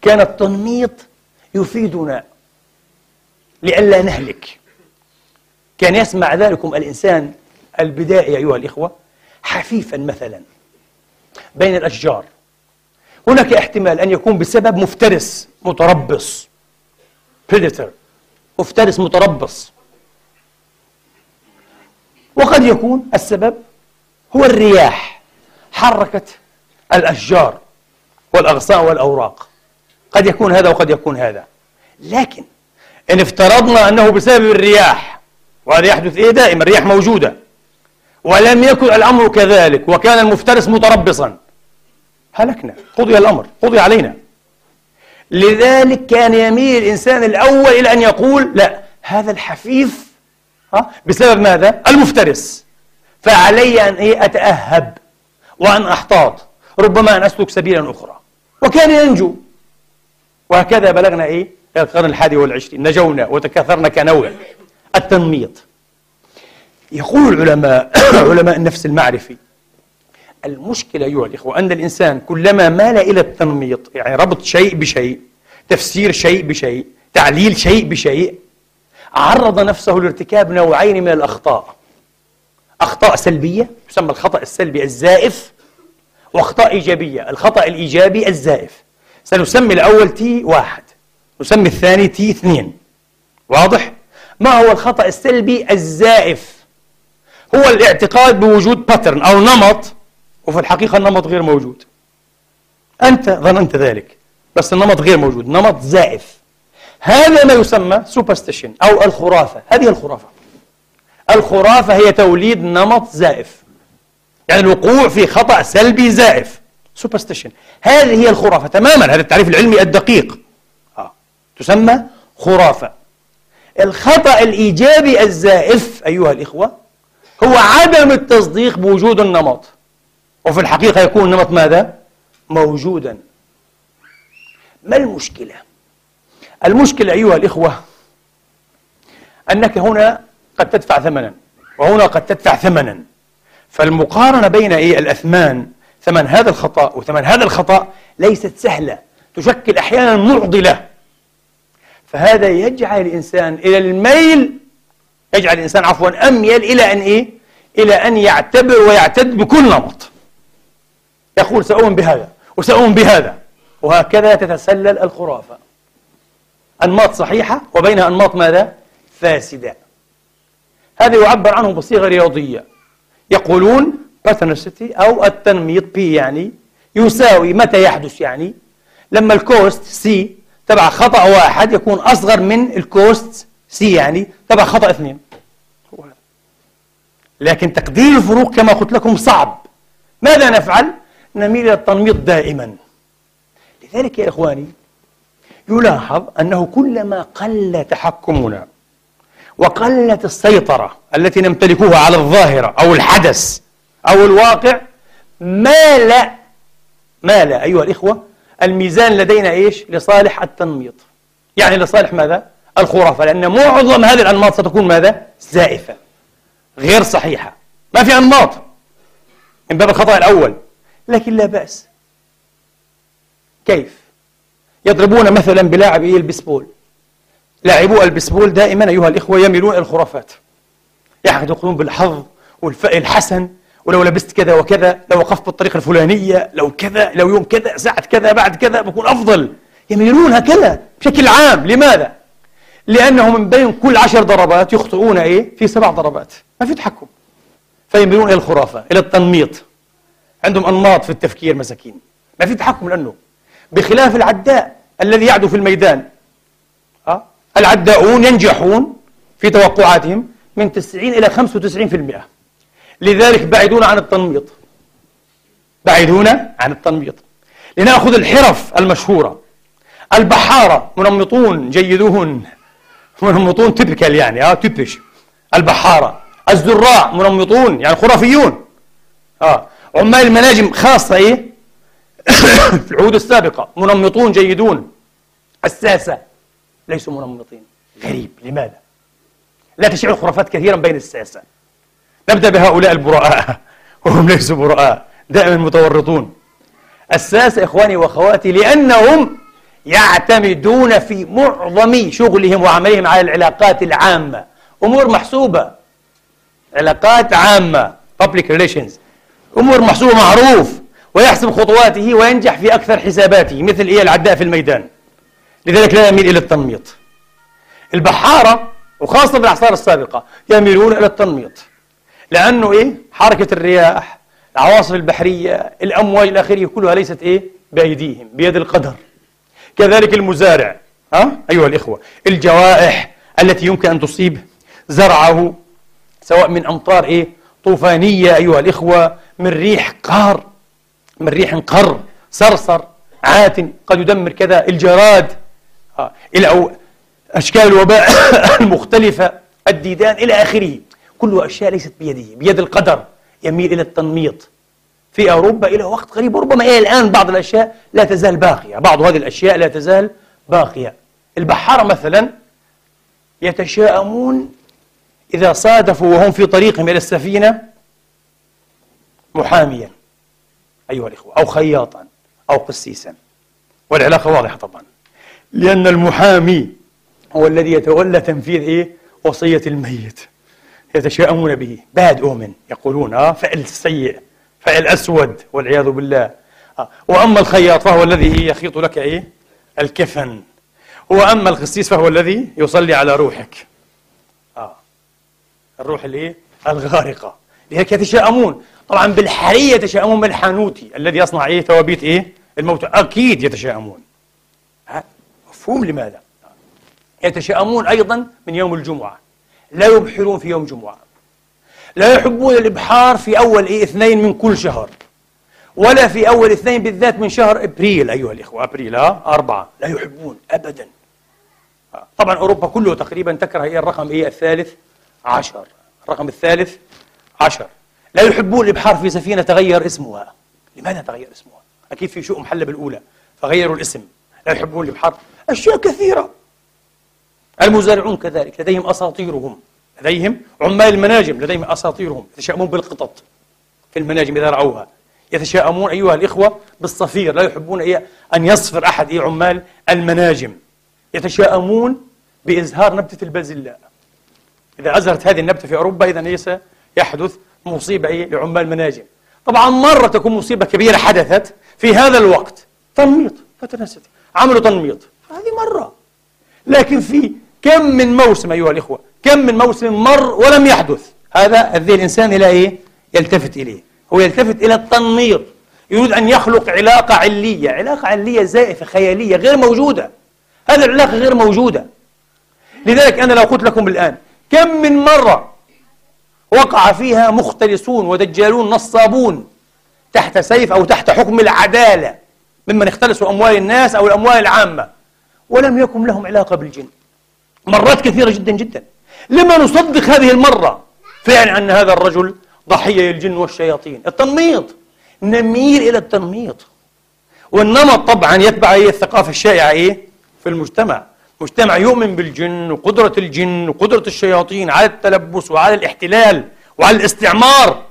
Speaker 1: كان التنميط يفيدنا لئلا نهلك. كان يسمع ذلكم الإنسان البدائي أيها الإخوة حفيفا مثلا بين الأشجار. هناك احتمال أن يكون بسبب مفترس متربص. Predator. مفترس متربص. وقد يكون السبب هو الرياح حركت الأشجار والأغصان والأوراق. قد يكون هذا وقد يكون هذا. لكن إن افترضنا أنه بسبب الرياح وهذا يحدث إيه دائما؟ الرياح موجودة. ولم يكن الأمر كذلك وكان المفترس متربصا. هلكنا. قضي الأمر. قضي علينا. لذلك كان يميل الإنسان الأول إلى أن يقول لا هذا الحفيف ها بسبب ماذا؟ المفترس. فعلي أن إيه؟ أتأهب وأن أحتاط. ربما أن أسلك سبيلا أخرى. وكان ينجو. وهكذا بلغنا إيه؟ القرن الحادي والعشرين نجونا وتكاثرنا كنوع. التنميط. يقول العلماء <coughs> علماء النفس المعرفي المشكلة أيها الإخوة أن الإنسان كلما مال إلى التنميط يعني ربط شيء بشيء تفسير شيء بشيء تعليل شيء بشيء عرض نفسه لارتكاب نوعين من الأخطاء. أخطاء سلبية تسمى الخطأ السلبي الزائف وأخطاء إيجابية الخطأ الإيجابي الزائف. سنسمي الأول T واحد. نسمي الثاني T اثنين. واضح؟ ما هو الخطأ السلبي الزائف؟ هو الاعتقاد بوجود pattern أو نمط وفي الحقيقة النمط غير موجود. أنت ظننت ذلك بس النمط غير موجود نمط زائف. هذا ما يسمى superstition أو الخرافة. هذه الخرافة. الخرافة هي توليد نمط زائف. يعني الوقوع في خطأ سلبي زائف. superstition هذه هي الخرافة تماما. هذا التعريف العلمي الدقيق. آه. تسمى خرافة. الخطأ الإيجابي الزائف أيها الإخوة هو عدم التصديق بوجود النمط. وفي الحقيقة يكون النمط ماذا؟ موجودا. ما المشكلة؟ المشكلة أيها الإخوة أنك هنا قد تدفع ثمنا وهنا قد تدفع ثمنا. فالمقارنة بين إيه؟ الأثمان ثمن هذا الخطأ وثمن هذا الخطأ ليست سهلة تشكل أحيانا معضلة. فهذا يجعل الإنسان إلى الميل يجعل الإنسان عفوا أميل إلى أن إيه؟ إلى أن يعتبر ويعتد بكل نمط. يقول سأؤمن بهذا وسأؤمن بهذا. وهكذا تتسلل الخرافة. أنماط صحيحة وبينها أنماط ماذا؟ فاسدة. هذا يعبر عنه بصيغة رياضية. يقولون باثنسيتي أو التنميط بي يعني يساوي متى يحدث يعني. لما ال cost C تبع خطأ واحد يكون أصغر من ال cost C يعني تبع خطأ اثنين. لكن تقدير الفروق كما قلت لكم صعب. ماذا نفعل؟ نميل إلى التنميط دائما. لذلك يا إخواني يلاحظ أنه كلما قل تحكمنا وقلت السيطرة التي نمتلكها على الظاهرة أو الحدث أو الواقع مال مال أيها الإخوة الميزان لدينا إيش؟ لصالح التنميط. يعني لصالح ماذا؟ الخرافة لأن معظم هذه الأنماط ستكون ماذا؟ زائفة غير صحيحة. ما في أنماط من باب الخطأ الأول. لكن لا بأس. كيف؟ يضربون مثلا بلاعبي البسبول لاعبو البسبول دائما أيها الإخوة يميلون إلى الخرافات. يعتقدون بالحظ والفأل الحسن. ولو لبست كذا وكذا لو وقفت بالطريقة الفلانية لو كذا لو يوم كذا ساعة كذا بعد كذا بكون أفضل. يميلون هكذا بشكل عام. لماذا؟ لأنه من بين كل عشر ضربات يخطئون إيه؟ في سبع ضربات. ما في تحكم. فيميلون إلى الخرافة إلى التنميط. عندهم أنماط في التفكير مساكين. ما في تحكم لأنه. بخلاف العداء الذي يعدو في الميدان. أه؟ العداؤون ينجحون في توقعاتهم من 90 إلى 95% لذلك بعيدون عن التنميط. بعيدون عن التنميط. لنأخذ الحرف المشهورة. البحارة منمطون جيدون. منمطون تبكل يعني آه تبش البحارة. الزراع منمطون يعني خرافيون. آه. عمال المناجم خاصة إيه؟ <coughs> في العهود السابقة. منمطون جيدون. الساسة. ليسوا منمطين. غريب. لماذا؟ لا تشيع الخرافات كثيرا بين الساسة. نبدأ بهؤلاء البراء وهم <laughs> ليسوا براء دائما متورطون الساسة إخواني وأخواتي لأنهم يعتمدون في معظم شغلهم وعملهم على العلاقات العامة. أمور محسوبة. علاقات عامة. Public relations. أمور محسوبة معروف. ويحسب خطواته وينجح في أكثر حساباته مثل إيه العداء في الميدان. لذلك لا يميل إلى التنميط. البحارة وخاصة في الأعصار السابقة يميلون إلى التنميط. لأنه إيه؟ حركة الرياح العواصف البحرية الأمواج آخره كلها ليست إيه؟ بأيديهم بيد القدر. كذلك المزارع ها؟ أيها الإخوة الجوائح التي يمكن أن تصيب زرعه سواء من أمطار إيه؟ طوفانية أيها الإخوة من ريح قار من ريح قر صرصر عات قد يدمر كذا الجراد. إلى أشكال الوباء <coughs> المختلفة الديدان إلى آخره. كلها أشياء ليست بيده. بيد القدر يميل إلى التنميط. في أوروبا إلى وقت قريب ربما إلى الآن بعض الأشياء لا تزال باقية. بعض هذه الأشياء لا تزال باقية. البحارة مثلا يتشاءمون إذا صادفوا وهم في طريقهم إلى السفينة محاميا أيها الإخوة أو خياطا أو قسيسا. والعلاقة واضحة طبعا. لأن المحامي هو الذي يتولى تنفيذ إيه؟ وصية الميت. يتشاءمون به. باد أومن يقولون آه فعل سيء فعل أسود والعياذ بالله. آه. وأما الخياط فهو الذي يخيط لك إيه؟ الكفن. وأما القسيس فهو الذي يصلي على روحك. آه. الروح الإيه الغارقة. لهيك يتشاءمون. طبعا بالحرية يتشاءمون من الحانوتي الذي يصنع إيه؟ توابيت إيه؟ الموت. أكيد يتشاءمون. مفهوم لماذا؟ يتشائمون أيضا من يوم الجمعة. لا يبحرون في يوم جمعة. لا يحبون الإبحار في أول إيه اثنين من كل شهر ولا في أول اثنين بالذات من شهر إبريل أيها الإخوة. أبريل ها أربعة. لا يحبون أبدا. طبعا أوروبا كله تقريبا تكره إيه الرقم إيه الثالث عشر. الرقم الثالث عشر. لا يحبون الإبحار في سفينة تغير اسمها. لماذا تغير اسمها؟ أكيد في شؤم حل بالأولى فغيروا الاسم. لا يحبون الإبحار. أشياء كثيرة. المزارعون كذلك لديهم أساطيرهم لديهم عمال المناجم لديهم أساطيرهم يتشائمون بالقطط في المناجم إذا رعوها. يتشائمون أيها الإخوة بالصفير لا يحبون أن يصفر أحد أي عمال المناجم. يتشائمون بإزهار نبتة البازلاء. إذا أزهرت هذه النبتة في أوروبا إذا ليس يحدث مصيبة لعمال المناجم. طبعا مرة تكون مصيبة كبيرة حدثت في هذا الوقت. تنميط فتنست. عملوا تنميط. هذه مرة. لكن في كم من موسم أيها الإخوة؟ كم من موسم مر ولم يحدث. هذا الذي الإنسان إلى إيه؟ يلتفت إليه. هو يلتفت إلى التنميط يريد أن يخلق علاقة علية. علاقة علية زائفة خيالية غير موجودة. هذه العلاقة غير موجودة. لذلك أنا لو قلت لكم الآن كم من مرة وقع فيها مختلسون ودجالون نصابون تحت سيف أو تحت حكم العدالة ممن اختلسوا أموال الناس أو الأموال العامة ولم يكن لهم علاقة بالجن. مرات كثيرة جدا جدا. لما نصدق هذه المرة فعلا أن هذا الرجل ضحية للجن والشياطين. التنميط نميل إلى التنميط. والنمط طبعا يتبع هي الثقافة الشائعة إيه؟ في المجتمع. مجتمع يؤمن بالجن وقدرة الجن وقدرة الشياطين على التلبس وعلى الاحتلال وعلى الاستعمار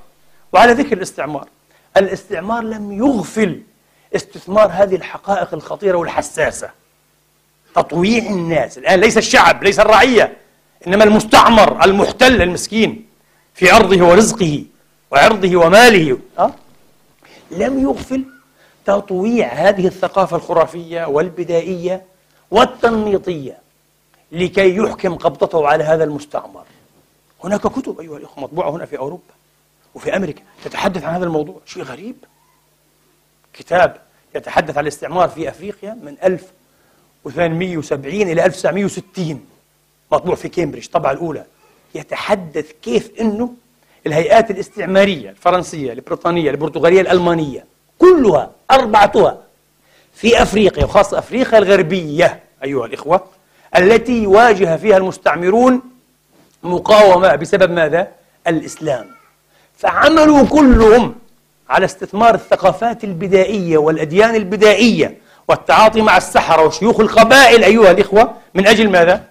Speaker 1: وعلى ذكر الاستعمار. الاستعمار لم يغفل استثمار هذه الحقائق الخطيرة والحساسة. تطويع الناس. الآن ليس الشعب ليس الرعية إنما المستعمر المحتل المسكين في أرضه ورزقه وعرضه وماله. أه؟ لم يغفل تطويع هذه الثقافة الخرافية والبدائية والتنميطية لكي يحكم قبضته على هذا المستعمر. هناك كتب أيها الأخوة مطبوعة هنا في أوروبا وفي أمريكا تتحدث عن هذا الموضوع. شيء غريب. كتاب يتحدث عن الاستعمار في أفريقيا من 1870 إلى 1960 مطبوع في كامبريدج طبعة الأولى. يتحدث كيف أنه الهيئات الاستعمارية الفرنسية البريطانية البرتغالية الألمانية كلها أربعتها في أفريقيا وخاصة أفريقيا الغربية أيها الإخوة التي واجه فيها المستعمرون مقاومة بسبب ماذا؟ الإسلام. فعملوا كلهم على استثمار الثقافات البدائية والأديان البدائية. والتعاطي مع السحرة وشيوخ القبائل أيها الإخوة من أجل ماذا؟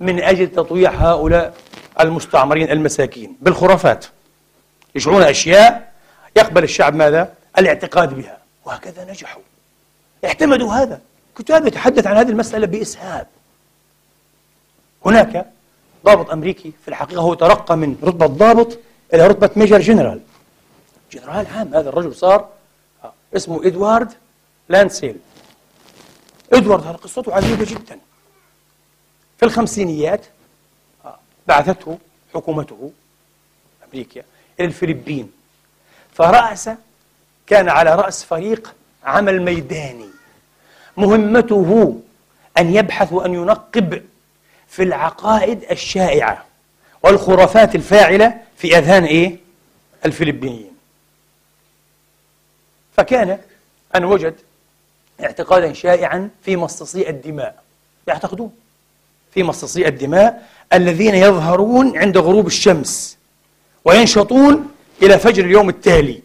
Speaker 1: من أجل تطويع هؤلاء المستعمرين المساكين بالخرافات. يشعرون أشياء يقبل الشعب ماذا؟ الاعتقاد بها وهكذا نجحوا. اعتمدوا هذا. كتاب يتحدث عن هذه المسألة بإسهاب. هناك ضابط أمريكي في الحقيقة هو ترقى من رتبة ضابط إلى رتبة major general. جنرال عام هذا الرجل صار آه، اسمه إدوارد لانسديل. إدوارد هذا قصته عجيبة جدا. في الخمسينيات آه، بعثته حكومته أمريكا إلى الفلبين. فرأس كان على رأس فريق عمل ميداني. مهمته أن يبحث وأن ينقب في العقائد الشائعة والخرافات الفاعلة في أذهان إيه؟ الفلبينيين. فكان أن وجد اعتقادا شائعا في مصاصي الدماء. يعتقدون في مصاصي الدماء الذين يظهرون عند غروب الشمس وينشطون إلى فجر اليوم التالي.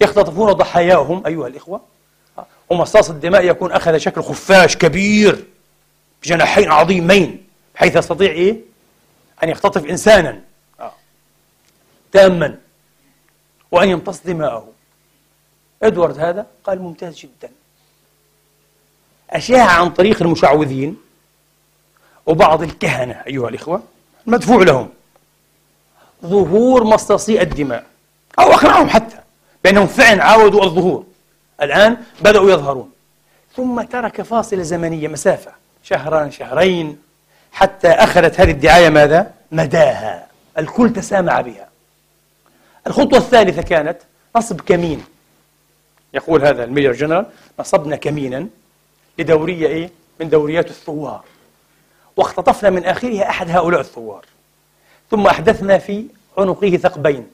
Speaker 1: يختطفون ضحاياهم أيها الإخوة. ومصاص الدماء يكون أخذ شكل خفاش كبير بجناحين عظيمين بحيث يستطيع إيه؟ أن يختطف إنسانا. تاما وأن يمتص دماءه. إدوارد هذا؟ قال ممتاز جدا. أشاع عن طريق المشعوذين وبعض الكهنة أيها الإخوة مدفوع لهم. ظهور مصاصي الدماء أو أقنعهم حتى بأنهم فعلا عاودوا الظهور. الآن بدأوا يظهرون. ثم ترك فاصلة زمنية مسافة شهرا شهرين حتى أخذت هذه الدعاية ماذا؟ مداها. الكل تسامع بها. الخطوة الثالثة كانت نصب كمين. يقول هذا ال major general نصبنا كمينا. لدورية إيه؟ من دوريات الثوار. واختطفنا من آخرها أحد هؤلاء الثوار. ثم أحدثنا في عنقه ثقبين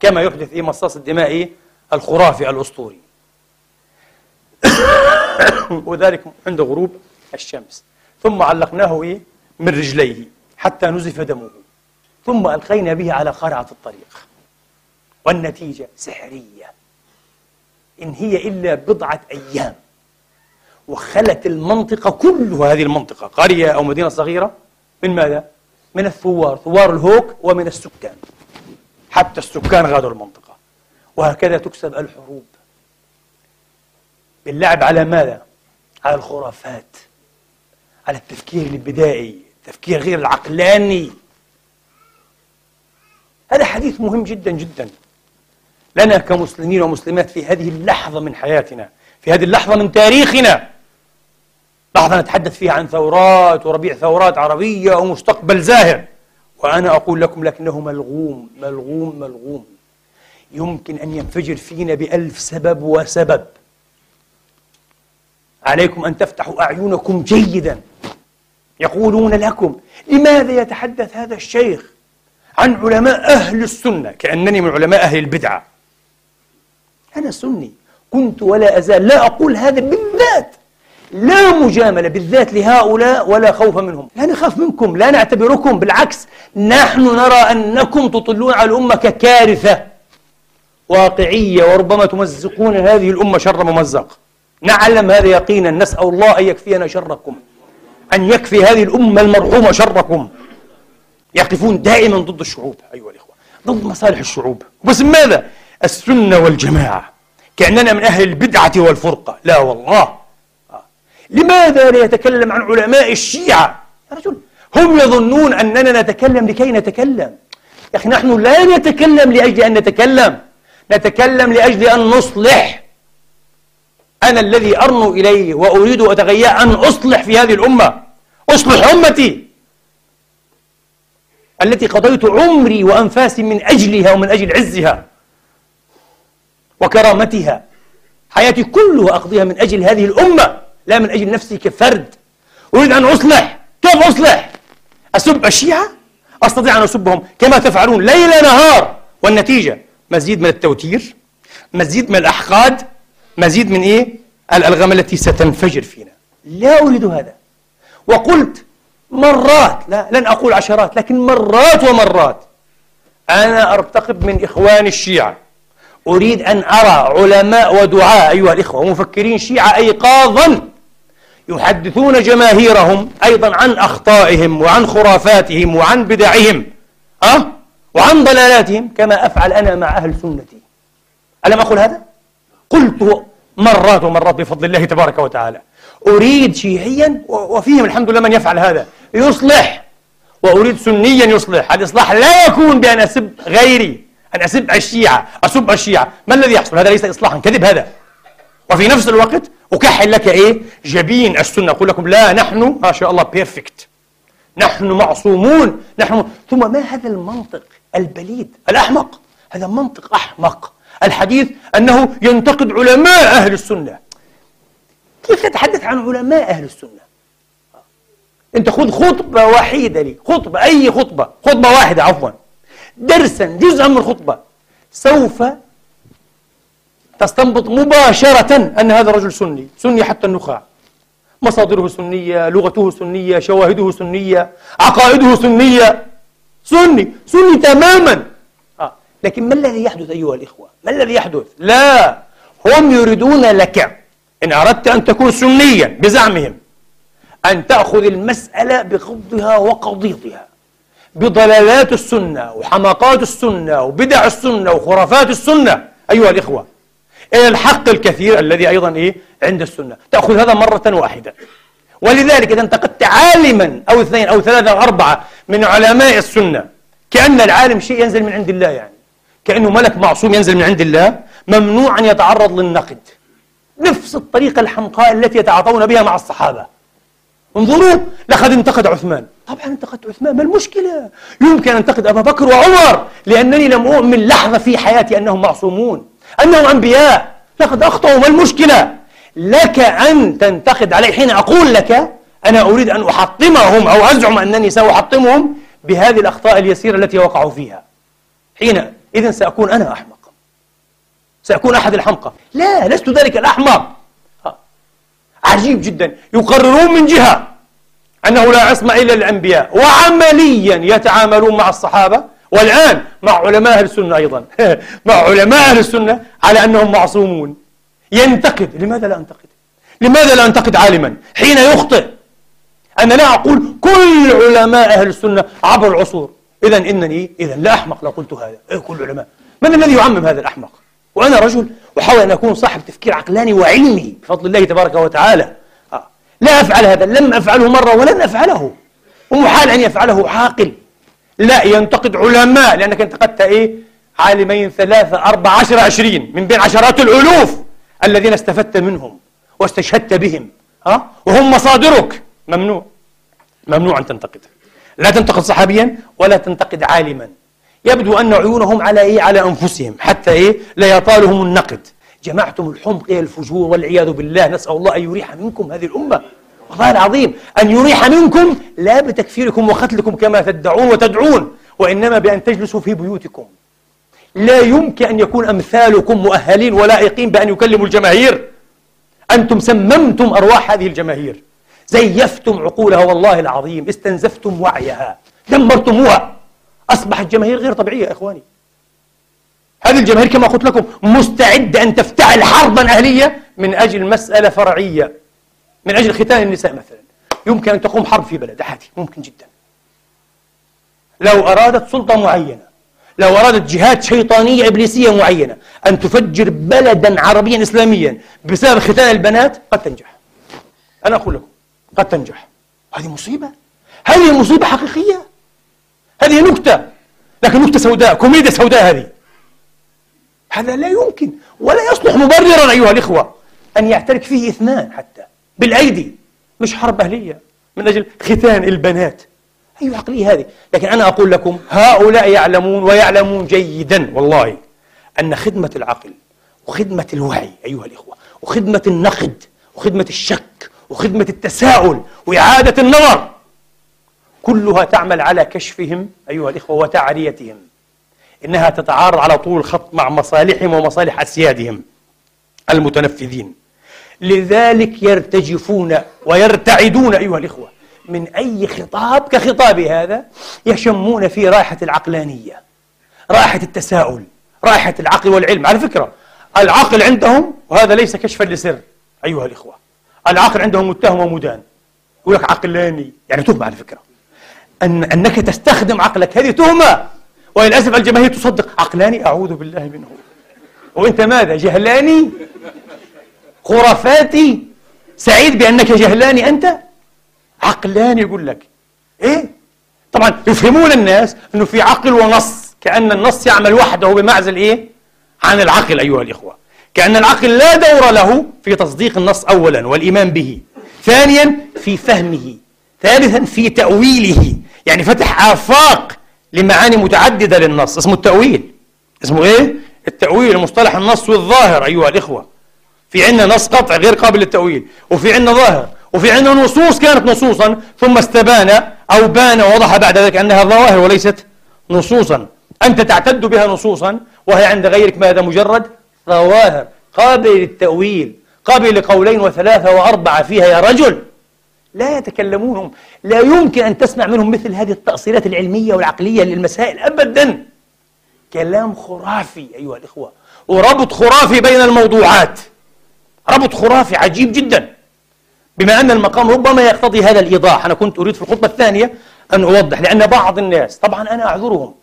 Speaker 1: كما يحدث في مصاص الدماء الخرافي الأسطوري. <coughs> وذلك عند غروب الشمس. ثم علقناه إيه؟ من رجليه حتى نزف دمه. ثم ألقينا به على قارعة الطريق. والنتيجة سحرية. إن هي إلا بضعة أيام. وخلت المنطقة كلها هذه المنطقة قرية أو مدينة صغيرة من ماذا؟ من الثوار ثوار الهوك ومن السكان. حتى السكان غادروا المنطقة. وهكذا تكسب الحروب. باللعب على ماذا؟ على الخرافات على التفكير البدائي التفكير غير العقلاني. هذا حديث مهم جدا جدا. لنا كمسلمين ومسلمات في هذه اللحظة من حياتنا في هذه اللحظة من تاريخنا لحظة نتحدث فيها عن ثورات وربيع ثورات عربية ومستقبل زاهر. وأنا أقول لكم لكنه ملغوم ملغوم ملغوم. يمكن أن ينفجر فينا بألف سبب وسبب. عليكم أن تفتحوا أعينكم جيدا. يقولون لكم لماذا يتحدث هذا الشيخ عن علماء أهل السنة؟ كأنني من علماء أهل البدعة. أنا سني. كنت ولا أزال لا أقول هذا بالذات. لا مجاملة بالذات لهؤلاء ولا خوف منهم. لا نخاف منكم لا نعتبركم بالعكس نحن نرى أنكم تطلون على الأمة ككارثة واقعية وربما تمزقون هذه الأمة شر ممزق. نعلم هذا يقينا نسأل الله أن يكفينا شركم أن يكفي هذه الأمة المرحومة شركم. يقفون دائما ضد الشعوب أيها الإخوة ضد مصالح الشعوب. بس ماذا؟ السنة والجماعة كأننا من أهل البدعة والفرقة. لا والله. لماذا لا يتكلم عن علماء الشيعة؟ يا رجل هم يظنون أننا نتكلم لكي نتكلم. يا أخي نحن لا نتكلم لأجل أن نتكلم نتكلم لأجل أن نصلح. أنا الذي أرنو إليه وأريد أتغيى أن أصلح في هذه الأمة. أصلح أمتي التي قضيت عمري وأنفاسي من أجلها ومن أجل عزها وكرامتها. حياتي كلها أقضيها من أجل هذه الأمة. لا من أجل نفسي كفرد. أريد أن أصلح. كيف أصلح؟ أسب الشيعة؟ أستطيع أن أسبهم كما تفعلون ليل نهار. والنتيجة؟ مزيد من التوتير مزيد من الأحقاد مزيد من إيه؟ الألغام التي ستنفجر فينا. لا أريد هذا. وقلت مرات لا لن أقول عشرات لكن مرات ومرات أنا أرتقب من إخوان الشيعة. أريد أن أرى علماء ودعاء أيها الإخوة ومفكرين شيعة أيقاظا يحدثون جماهيرهم أيضا عن أخطائهم وعن خرافاتهم وعن بدعهم أه؟ وعن ضلالاتهم كما أفعل أنا مع أهل سنتي. ألم أقل هذا؟ قلت مرات ومرات بفضل الله تبارك وتعالى أريد شيعيا وفيهم الحمد لله من يفعل هذا يصلح وأريد سنيا يصلح. الإصلاح لا يكون بأن أسب غيري أن أسب الشيعة. أسب الشيعة. ما الذي يحصل؟ هذا ليس إصلاحا. كذب هذا. وفي نفس الوقت أكحل لك إيه؟ جبين السنة. أقول لكم لا نحن ما شاء الله perfect نحن معصومون. نحن ثم ما هذا المنطق البليد؟ الأحمق. هذا منطق أحمق. الحديث أنه ينتقد علماء أهل السنة. كيف تتحدث عن علماء أهل السنة؟ أنت خذ خطبة وحيدة لي. خطبة أي خطبة؟ خطبة واحدة عفوا. درسا جزءا من الخطبة سوف تستنبط مباشرة أن هذا رجل سني سني حتى النخاع. مصادره سنية لغته سنية شواهده سنية عقائده سنية. سني سني تماما. آه. لكن ما الذي يحدث أيها الإخوة؟ ما الذي يحدث؟ لا هم يريدون لك إن أردت أن تكون سنيا بزعمهم أن تأخذ المسألة بقضها وقضيضها. بضلالات السنة وحماقات السنة وبدع السنة وخرافات السنة أيها الإخوة. إلى الحق الكثير الذي أيضا إيه؟ عند السنة. تأخذ هذا مرة واحدة. ولذلك إذا انتقدت عالما أو اثنين أو ثلاثة أو أربعة من علماء السنة كأن العالم شيء ينزل من عند الله يعني. كأنه ملك معصوم ينزل من عند الله ممنوع أن يتعرض للنقد. نفس الطريقة الحمقاء التي يتعاطون بها مع الصحابة. انظروا لقد انتقد عثمان. طبعا انتقدت عثمان ما المشكلة؟ يمكن أن انتقد أبا بكر وعمر لأنني لم أؤمن لحظة في حياتي أنهم معصومون. أنهم أنبياء. لقد أخطأوا ما المشكلة؟ لك أن تنتقد علي حين أقول لك أنا أريد أن أحطمهم أو أزعم أنني سأحطمهم بهذه الأخطاء اليسيرة التي وقعوا فيها. حين إذن سأكون أنا أحمق. سأكون أحد الحمقى. لا لست ذلك الأحمق. عجيب جدا. يقررون من جهة أنه لا عصمة إلا للأنبياء. وعمليا يتعاملون مع الصحابة. والآن مع علماء أهل السنة أيضا. <laughs> مع علماء أهل السنة على أنهم معصومون. ينتقد. لماذا لا أنتقد؟ لماذا لا أنتقد عالما؟ حين يخطئ. أنا لا أقول كل علماء أهل السنة عبر العصور. إذا إنني إذا لا أحمق لو قلت هذا. إيه كل علماء. من الذي يعمم هذا الأحمق؟ وأنا رجل أحاول أن أكون صاحب تفكير عقلاني وعلمي بفضل الله تبارك وتعالى. آه. لا أفعل هذا. لم أفعله مرة ولن أفعله. ومحال أن يفعله عاقل. لا ينتقد علماء لأنك انتقدت إيه؟ عالمين ثلاثة أربعة عشر عشرين من بين عشرات الألوف الذين استفدت منهم واستشهدت بهم. ها؟ وهم مصادرك. ممنوع. ممنوع أن تنتقد. لا تنتقد صحابيا ولا تنتقد عالما. يبدو أن عيونهم على إيه؟ على أنفسهم. حتى إيه؟ لا يطالهم النقد. جمعتم الحمق إلى الفجور والعياذ بالله. نسأل الله أن يريح منكم هذه الأمة. والله العظيم أن يريح منكم لا بتكفيركم وقتلكم كما تدعون وتدعون وإنما بأن تجلسوا في بيوتكم. لا يمكن أن يكون أمثالكم مؤهلين ولائقين بأن يكلموا الجماهير. أنتم سممتم أرواح هذه الجماهير. زيفتم عقولها والله العظيم استنزفتم وعيها. دمرتموها. أصبحت جماهير غير طبيعية يا إخواني. هذه الجماهير كما قلت لكم مستعدة أن تفتعل حربا أهلية من أجل مسألة فرعية. من أجل ختان النساء مثلا. يمكن أن تقوم حرب في بلد عادي ممكن جدا. لو أرادت سلطة معينة لو أرادت جهات شيطانية إبليسية معينة أن تفجر بلدا عربيا إسلاميا بسبب ختان البنات قد تنجح. أنا أقول لكم قد تنجح. هذه مصيبة. هذه مصيبة حقيقية. هذه نكتة. لكن نكتة سوداء كوميديا سوداء هذه. هذا لا يمكن ولا يصلح مبررا أيها الإخوة أن يعترك فيه إثنان حتى. بالأيدي مش حرب أهلية من أجل ختان البنات. أي عقلية هذه. لكن أنا أقول لكم هؤلاء يعلمون ويعلمون جيدا والله أن خدمة العقل وخدمة الوعي أيها الإخوة وخدمة النقد وخدمة الشك وخدمة التساؤل وإعادة النظر كلها تعمل على كشفهم أيها الإخوة وتعريتهم. إنها تتعارض على طول الخط مع مصالحهم ومصالح أسيادهم المتنفذين. لذلك يرتجفون ويرتعدون أيها الإخوة. من أي خطاب كخطاب هذا يشمون فيه رائحة العقلانية رائحة التساؤل رائحة العقل والعلم. على فكرة العقل عندهم وهذا ليس كشفا لسر أيها الإخوة. العقل عندهم متهم ومدان. يقول لك عقلاني. يعني تهمة على فكرة. أن أنك تستخدم عقلك. هذه تهمة. وللأسف الجماهير تصدق. عقلاني أعوذ بالله منه. وأنت ماذا؟ جهلاني؟ خرافاتي سعيد بأنك جهلاني أنت؟ عقلاني يقول لك. إيه؟ طبعا يفهمون الناس أنه في عقل ونص كأن النص يعمل وحده بمعزل إيه؟ عن العقل أيها الإخوة. كأن العقل لا دور له في تصديق النص أولا والإيمان به. ثانيا في فهمه. ثالثا في تأويله. يعني فتح آفاق لمعاني متعددة للنص. اسمه التأويل. اسمه إيه؟ التأويل مصطلح النص والظاهر أيها الإخوة. في عندنا نص قطع غير قابل للتأويل وفي عندنا ظاهر وفي عندنا نصوص كانت نصوصا ثم استبان أو بان ووضح بعد ذلك أنها ظواهر وليست نصوصا. أنت تعتد بها نصوصا وهي عند غيرك ماذا؟ مجرد ظواهر قابل للتأويل قابل لقولين وثلاثة وأربعة فيها يا رجل. لا يتكلمون لا يمكن أن تسمع منهم مثل هذه التأصيلات العلمية والعقلية للمسائل أبدا. كلام خرافي أيها الإخوة وربط خرافي بين الموضوعات. ربط خرافي عجيب جدا. بما أن المقام ربما يقتضي هذا الإيضاح أنا كنت أريد في الخطبة الثانية أن أوضح لأن بعض الناس طبعا أنا أعذرهم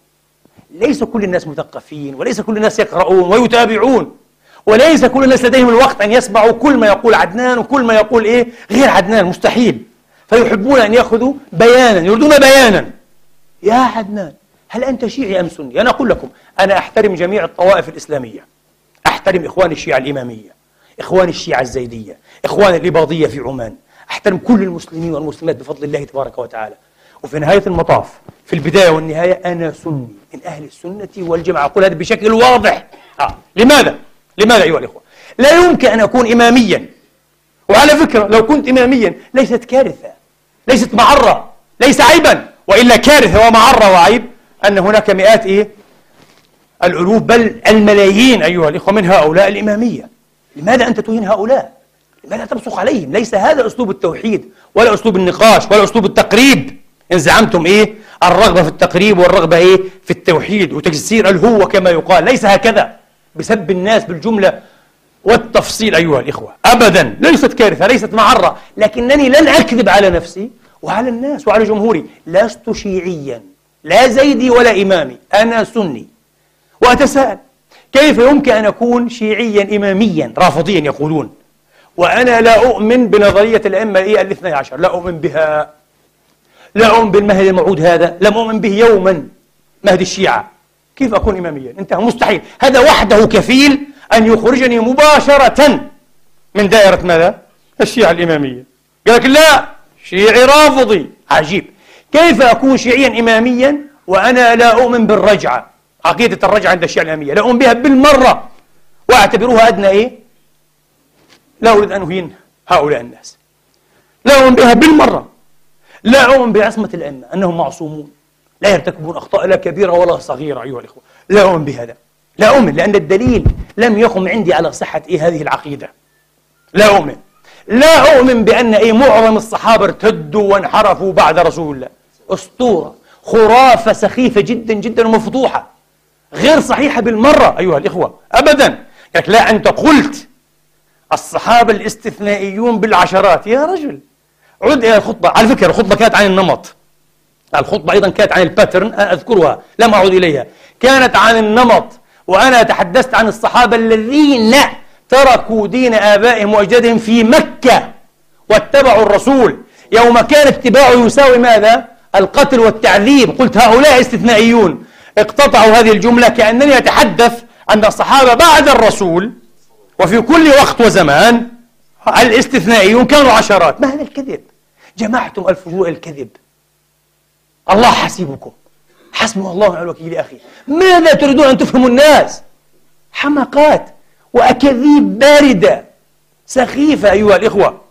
Speaker 1: ليس كل الناس مثقفين وليس كل الناس يقرؤون ويتابعون وليس كل الناس لديهم الوقت أن يسمعوا كل ما يقول عدنان وكل ما يقول إيه؟ غير عدنان مستحيل. فيحبون أن يأخذوا بيانا يريدون بيانا. يا عدنان هل أنت شيعي أم سني؟ أنا أقول لكم أنا أحترم جميع الطوائف الإسلامية. أحترم إخواني الشيعة الإمامية. إخواني الشيعة الزيدية إخواني الإباضية في عمان أحترم كل المسلمين والمسلمات بفضل الله تبارك وتعالى وفي نهاية المطاف في البداية والنهاية أنا سني من أهل السنة والجماعة أقول هذا بشكل واضح آه. لماذا؟ لماذا أيها الإخوة؟ لا يمكن أن أكون إماميا وعلى فكرة لو كنت إماميا ليست كارثة ليست معرة ليس عيبا وإلا كارثة ومعرة وعيب أن هناك مئات إيه الألوف بل الملايين أيها الإخوة من هؤلاء الإمامية لماذا أنت تهين هؤلاء؟ لماذا تبصق عليهم؟ ليس هذا أسلوب التوحيد ولا أسلوب النقاش ولا أسلوب التقريب. إن زعمتم إيه؟ الرغبة في التقريب والرغبة إيه؟ في التوحيد وتجسير الهوة كما يقال. ليس هكذا. بسب الناس بالجملة والتفصيل أيها الإخوة. أبدا. ليست كارثة ليست معرة. لكنني لن أكذب على نفسي وعلى الناس وعلى جمهوري. لست شيعيا. لا زيدي ولا إمامي. أنا سني. وأتساءل. كيف يمكن أن أكون شيعيا إماميا؟ رافضيا يقولون. وأنا لا أؤمن بنظرية الأئمة إيه الاثني عشر. لا أؤمن بها. لا أؤمن بالمهدي الموعود هذا. لم أؤمن به يوما. مهدي الشيعة. كيف أكون إماميا؟ انتهى. مستحيل. هذا وحده كفيل أن يخرجني مباشرة من دائرة ماذا؟ الشيعة الإمامية. قال لك لا شيعي رافضي. عجيب. كيف أكون شيعيا إماميا وأنا لا أؤمن بالرجعة؟ عقيدة الرجعة عند الشيعة الإمامية. لا أؤمن بها بالمرة. وأعتبرها أدنى إيه؟ لا أريد أن أهين هؤلاء الناس. لا أؤمن بها بالمرة. لا أؤمن بعصمة الأئمة أنهم معصومون. لا يرتكبون أخطاء لا كبيرة ولا صغيرة أيها الإخوة. لا أؤمن بهذا لا أؤمن لأن الدليل لم يقم عندي على صحة إيه هذه العقيدة. لا أؤمن. لا أؤمن بأن إيه معظم الصحابة ارتدوا وانحرفوا بعد رسول الله. أسطورة. خرافة سخيفة جدا جدا ومفضوحة. غير صحيحة بالمرة أيها الإخوة أبدا. يعني لا أنت قلت الصحابة الاستثنائيون بالعشرات يا رجل. عد إلى الخطبة. على فكرة الخطبة كانت عن النمط. الخطبة أيضا كانت عن الباترن أذكرها. لم أعود إليها. كانت عن النمط. وأنا تحدثت عن الصحابة الذين تركوا دين آبائهم وأجدادهم في مكة واتبعوا الرسول. يوم كان اتباعه يساوي ماذا؟ القتل والتعذيب. قلت هؤلاء استثنائيون. اقتطعوا هذه الجملة كأنني أتحدث أن الصحابة بعد الرسول وفي كل وقت وزمان الاستثنائيون كانوا عشرات. ما هذا الكذب. جمعتم الفجوع الكذب. الله حسيبكم. حسبنا الله ونعم الوكيل. أخي ماذا تريدون أن تفهموا الناس؟ حمقات وأكاذيب باردة. سخيفة أيها الإخوة.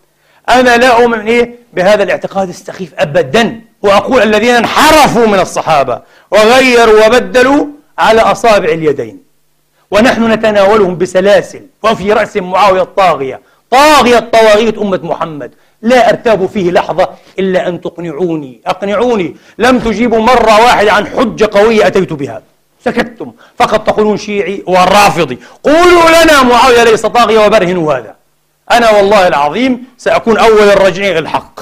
Speaker 1: أنا لا أؤمن إيه بهذا الاعتقاد السخيف أبدا. وأقول الذين انحرفوا من الصحابة وغيروا وبدلوا على أصابع اليدين. ونحن نتناولهم بسلاسل وفي رأس معاوية الطاغية. طاغية طواغيت أمة محمد. لا أرتاب فيه لحظة إلا أن تقنعوني. أقنعوني. لم تجيبوا مرة واحدة عن حجة قوية أتيت بها. سكتتم. فقط تقولون شيعي ورافضي. قولوا لنا معاوية ليس طاغية وبرهنوا هذا. أنا والله العظيم سأكون أول الراجعين الحق.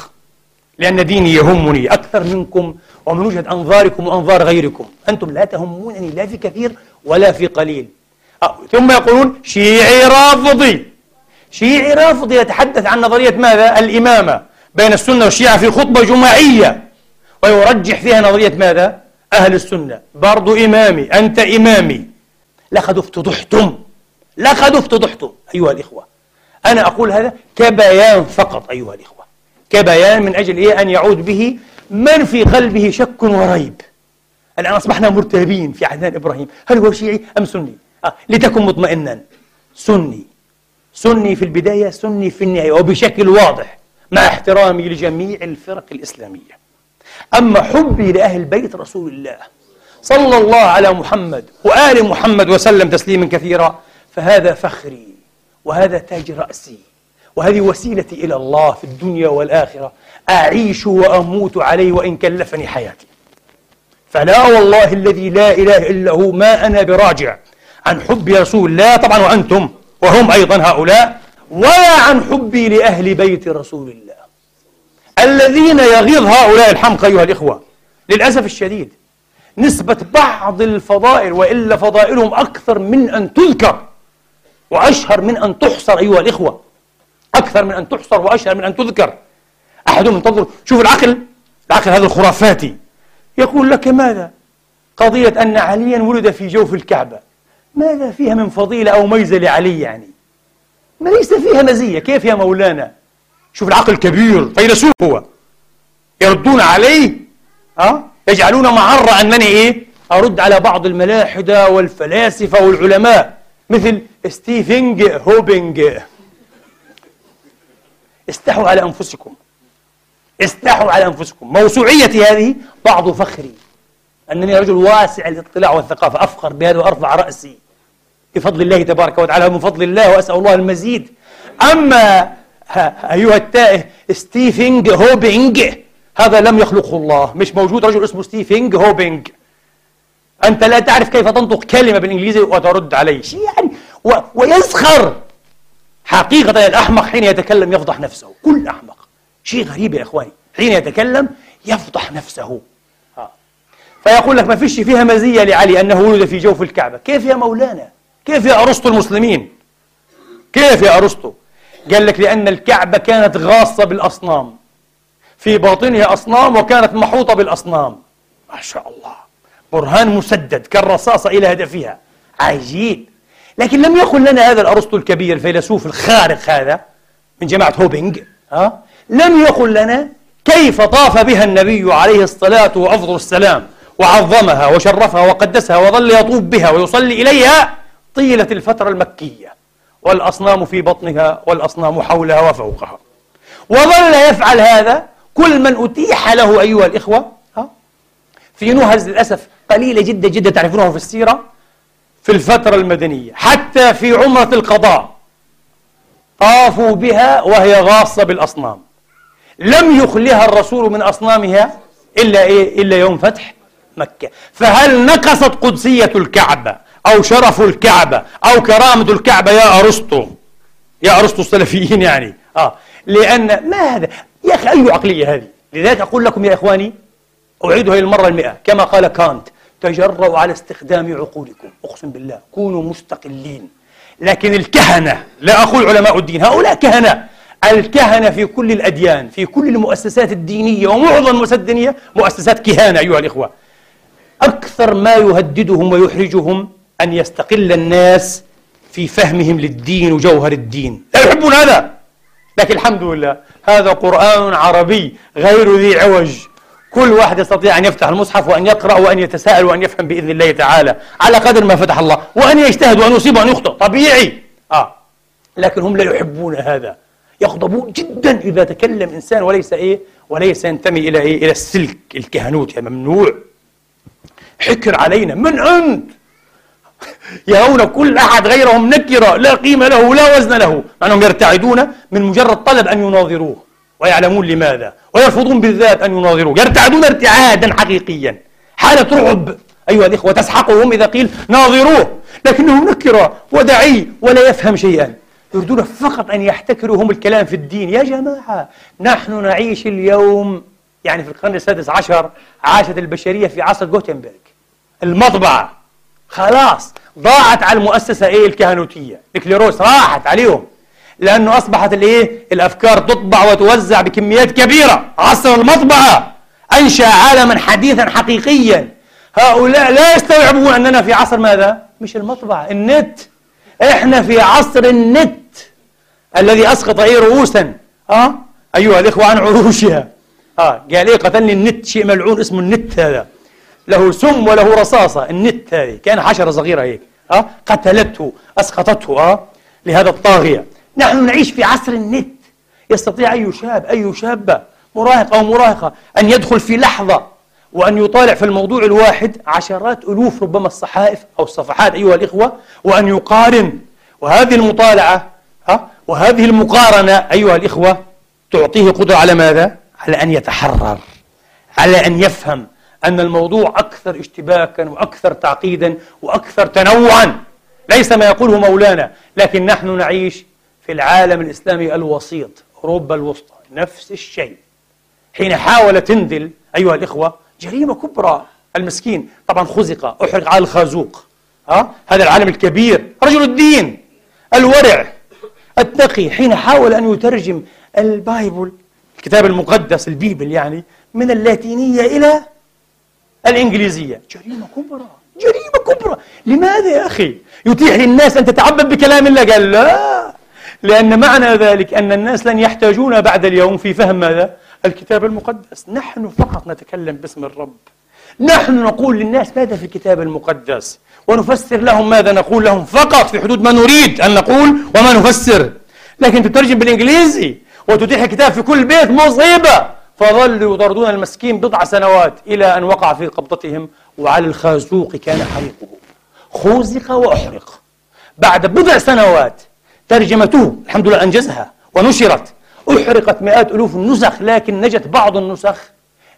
Speaker 1: لأن ديني يهمني أكثر منكم ومن وجهة أنظاركم وأنظار غيركم. أنتم لا تهمونني لا في كثير ولا في قليل. ثم يقولون شيعي رافضي. شيعي رافضي يتحدث عن نظرية ماذا؟ الإمامة بين السنة والشيعة في خطبة جماعية ويرجح فيها نظرية ماذا؟ أهل السنة. برضو إمامي أنت إمامي. لقد افتضحتم. لقد افتضحتم. أيها الإخوة. أنا أقول هذا كبيان فقط أيها الإخوة. كبيان من أجل إيه؟ أن يعود به من في قلبه شك وريب. الآن أصبحنا مرتابين في عهدان إبراهيم. هل هو شيعي أم سني؟ آه. لتكن مطمئنا. سني. سني في البداية سني في النهاية وبشكل واضح مع احترامي لجميع الفرق الإسلامية. أما حبي لأهل بيت رسول الله صلى الله على محمد وآل محمد وسلم تسليما كثيرا فهذا فخري. وهذا تاج رأسي. وهذه وسيلتي إلى الله في الدنيا والآخرة. أعيش وأموت عليه وإن كلفني حياتي. فلا والله الذي لا إله إلا هو ما أنا براجع. عن حب رسول الله طبعا وأنتم وهم أيضا هؤلاء ولا عن حبي لأهل بيت رسول الله. الذين يغيظ هؤلاء الحمقى أيها الإخوة للأسف الشديد نسبة بعض الفضائل وإلا فضائلهم أكثر من أن تذكر. وأشهر من أن تحصر أيها الإخوة. أكثر من أن تحصر وأشهر من أن تذكر. أحدهم ينتظر شوف العقل. العقل هذا الخرافاتي. يقول لك ماذا؟ قضية أن عليا ولد في جوف الكعبة. ماذا فيها من فضيلة أو ميزة لعلي يعني؟ ما ليس فيها مزية. كيف يا مولانا؟ شوف العقل الكبير فيلسوف هو. يردون عليه أه؟ يجعلون معرة أنني إيه؟ أرد على بعض الملاحدة والفلاسفة والعلماء. مثل ستيفنج هوبنج استحوا على أنفسكم. استحوا على أنفسكم. موسوعيتي هذه بعض فخري. أنني رجل واسع الاطلاع والثقافة. أفخر بهذا وأرفع رأسي. بفضل الله تبارك وتعالى من فضل الله وأسأل الله المزيد. أما أيها التائه ستيفنج هوبينج هذا لم يخلقه الله. مش موجود رجل اسمه ستيفنج هوبينج أنت لا تعرف كيف تنطق كلمة بالإنجليزي وترد عليه شيء يعني و... ويسخر حقيقة الأحمق حين يتكلم يفضح نفسه. كل أحمق. شيء غريب يا إخواني. حين يتكلم يفضح نفسه. ها. فيقول لك ما فيش فيها مزية لعلي أنه ولد في جوف الكعبة. كيف يا مولانا؟ كيف يا أرسطو المسلمين؟ كيف يا أرسطو؟ قال لك لأن الكعبة كانت غاصة بالأصنام. في باطنها أصنام وكانت محوطة بالأصنام. ما شاء الله. برهان مسدد كالرصاصة إلى هدفها. عجيب لكن لم يقل لنا هذا الأرسطو الكبير الفيلسوف الخارق هذا من جماعة هوبينج ها؟ لم يقل لنا كيف طاف بها النبي عليه الصلاة وأفضل السلام وعظمها وشرفها وقدسها وظل يطوف بها ويصلي إليها طيلة الفترة المكية. والأصنام في بطنها والأصنام حولها وفوقها. وظل يفعل هذا كل من أتيح له أيها الإخوة في نهز للأسف قليلة جدا جدا تعرفونها في السيرة في الفترة المدنية حتى في عمرة القضاء طافوا بها وهي غاصة بالأصنام. لم يخلها الرسول من أصنامها إلا إيه؟ إلا يوم فتح مكة. فهل نقصت قدسية الكعبة أو شرف الكعبة أو كرامة الكعبة يا أرسطو؟ يا أرسطو السلفيين يعني. آه. لأن ما هذا؟ يا أخي أي عقلية هذه؟ لذلك أقول لكم يا إخواني أعيدها للمرة المئة. كما قال كانت. تجرؤوا على استخدام عقولكم. أقسم بالله كونوا مستقلين. لكن الكهنة لا أقول علماء الدين هؤلاء كهنة. الكهنة في كل الأديان في كل المؤسسات الدينية ومعظم المؤسسات الدينية مؤسسات كهانة أيها الإخوة. أكثر ما يهددهم ويحرجهم أن يستقل الناس في فهمهم للدين وجوهر الدين. لا يحبون هذا. لكن الحمد لله هذا قرآن عربي غير ذي عوج. كل واحد يستطيع أن يفتح المصحف وأن يقرأ وأن يتساءل وأن يفهم بإذن الله تعالى. على قدر ما فتح الله. وأن يجتهد وأن يصيب وأن يخطئ. طبيعي. آه. لكن هم لا يحبون هذا. يغضبون جدا إذا تكلم إنسان وليس إيه؟ وليس ينتمي إلى إيه؟ إلى السلك الكهنوت يعني ممنوع. حكر علينا. من أنت؟ يرون كل أحد غيرهم نكرة لا قيمة له ولا وزن له. مع أنهم يرتعدون من مجرد طلب أن يناظروه. ويعلمون لماذا. ويرفضون بالذات أن يناظروه يرتعدون ارتعادا حقيقيا. حالة رعب أيها الإخوة تسحقهم إذا قيل ناظروه. لكنه نكرة ودعي ولا يفهم شيئا. يريدون فقط أن يحتكروا هم الكلام في الدين. يا جماعة نحن نعيش اليوم يعني في القرن السادس عشر عاشت البشرية في عصر جوتنبرغ المطبعة خلاص ضاعت على المؤسسة إيه؟ الكهنوتية. الكليروس راحت عليهم. لأنه أصبحت الإيه؟ الأفكار تطبع وتوزع بكميات كبيرة. عصر المطبعة. أنشأ عالما حديثا حقيقيا. هؤلاء لا يستوعبون أننا في عصر ماذا؟ مش المطبعة النت. إحنا في عصر النت الذي أسقط أي رؤوسا. أه؟ أيها الإخوة عن عروشها. آه قال إيه؟ قتلني النت. شيء ملعون اسمه النت هذا. له سم وله رصاصة. النت هذه. كأن حشرة صغيرة هيك. أه؟ قتلته أسقطته. أه؟ لهذا الطاغية. نحن نعيش في عصر النت. يستطيع أي شاب أي شابة مراهق أو مراهقة أن يدخل في لحظة وأن يطالع في الموضوع الواحد عشرات ألوف ربما الصحائف أو الصفحات أيها الإخوة وأن يقارن. وهذه المطالعة ها وهذه المقارنة أيها الإخوة تعطيه قدرة على ماذا؟ على أن يتحرر على أن يفهم أن الموضوع أكثر اشتباكا وأكثر تعقيدا وأكثر تنوعا. ليس ما يقوله مولانا لكن نحن نعيش في العالم الإسلامي الوسيط أوروبا الوسطى نفس الشيء. حين حاول تندل أيها الإخوة جريمة كبرى المسكين. طبعا خزق أحرق على الخازوق. ها؟ هذا العالم الكبير. رجل الدين الورع التقي. حين حاول أن يترجم ال Bible الكتاب المقدس ال Bible يعني من اللاتينية إلى الإنجليزية. جريمة كبرى جريمة كبرى. لماذا يا أخي؟ يتيح للناس أن تتعبد بكلام الله؟ قال لا. لأن معنى ذلك أن الناس لن يحتاجون بعد اليوم في فهم ماذا؟ الكتاب المقدس. نحن فقط نتكلم باسم الرب. نحن نقول للناس ماذا في الكتاب المقدس؟ ونفسر لهم ماذا نقول لهم فقط في حدود ما نريد أن نقول وما نفسر. لكن تترجم بالإنجليزي وتتيح الكتاب في كل بيت مصيبة. فظلوا يطردون المسكين بضع سنوات إلى أن وقع في قبضتهم وعلى الخازوق كان حريقه. خوزق وأحرق. بعد بضع سنوات ترجمته الحمد لله أنجزها ونشرت. أحرقت مئات ألوف النسخ لكن نجت بعض النسخ.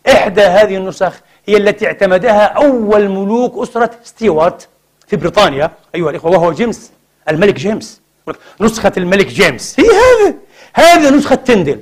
Speaker 1: إحدى هذه النسخ هي التي اعتمدها أول ملوك أسرة ستيوارت في بريطانيا أيها الإخوة وهو جيمس الملك جيمس. نسخة الملك جيمس. هي هذه هذه نسخة تندل.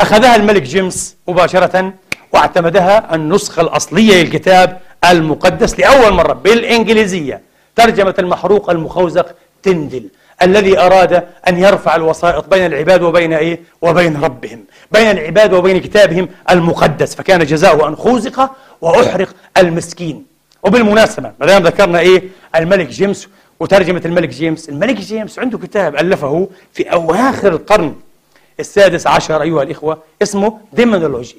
Speaker 1: أخذها الملك جيمس مباشرة واعتمدها النسخة الأصلية للكتاب المقدس لأول مرة بالإنجليزية. ترجمة المحروق المخوزق تندل. الذي أراد أن يرفع الوسائط بين العباد وبين إيه؟ وبين ربهم بين العباد وبين كتابهم المقدس فكان جزاؤه أن خوزق وأحرق المسكين. وبالمناسبة ما دام ذكرنا إيه؟ الملك جيمس وترجمة الملك جيمس الملك جيمس عنده كتاب ألفه في أواخر القرن السادس عشر أيها الإخوة اسمه demonology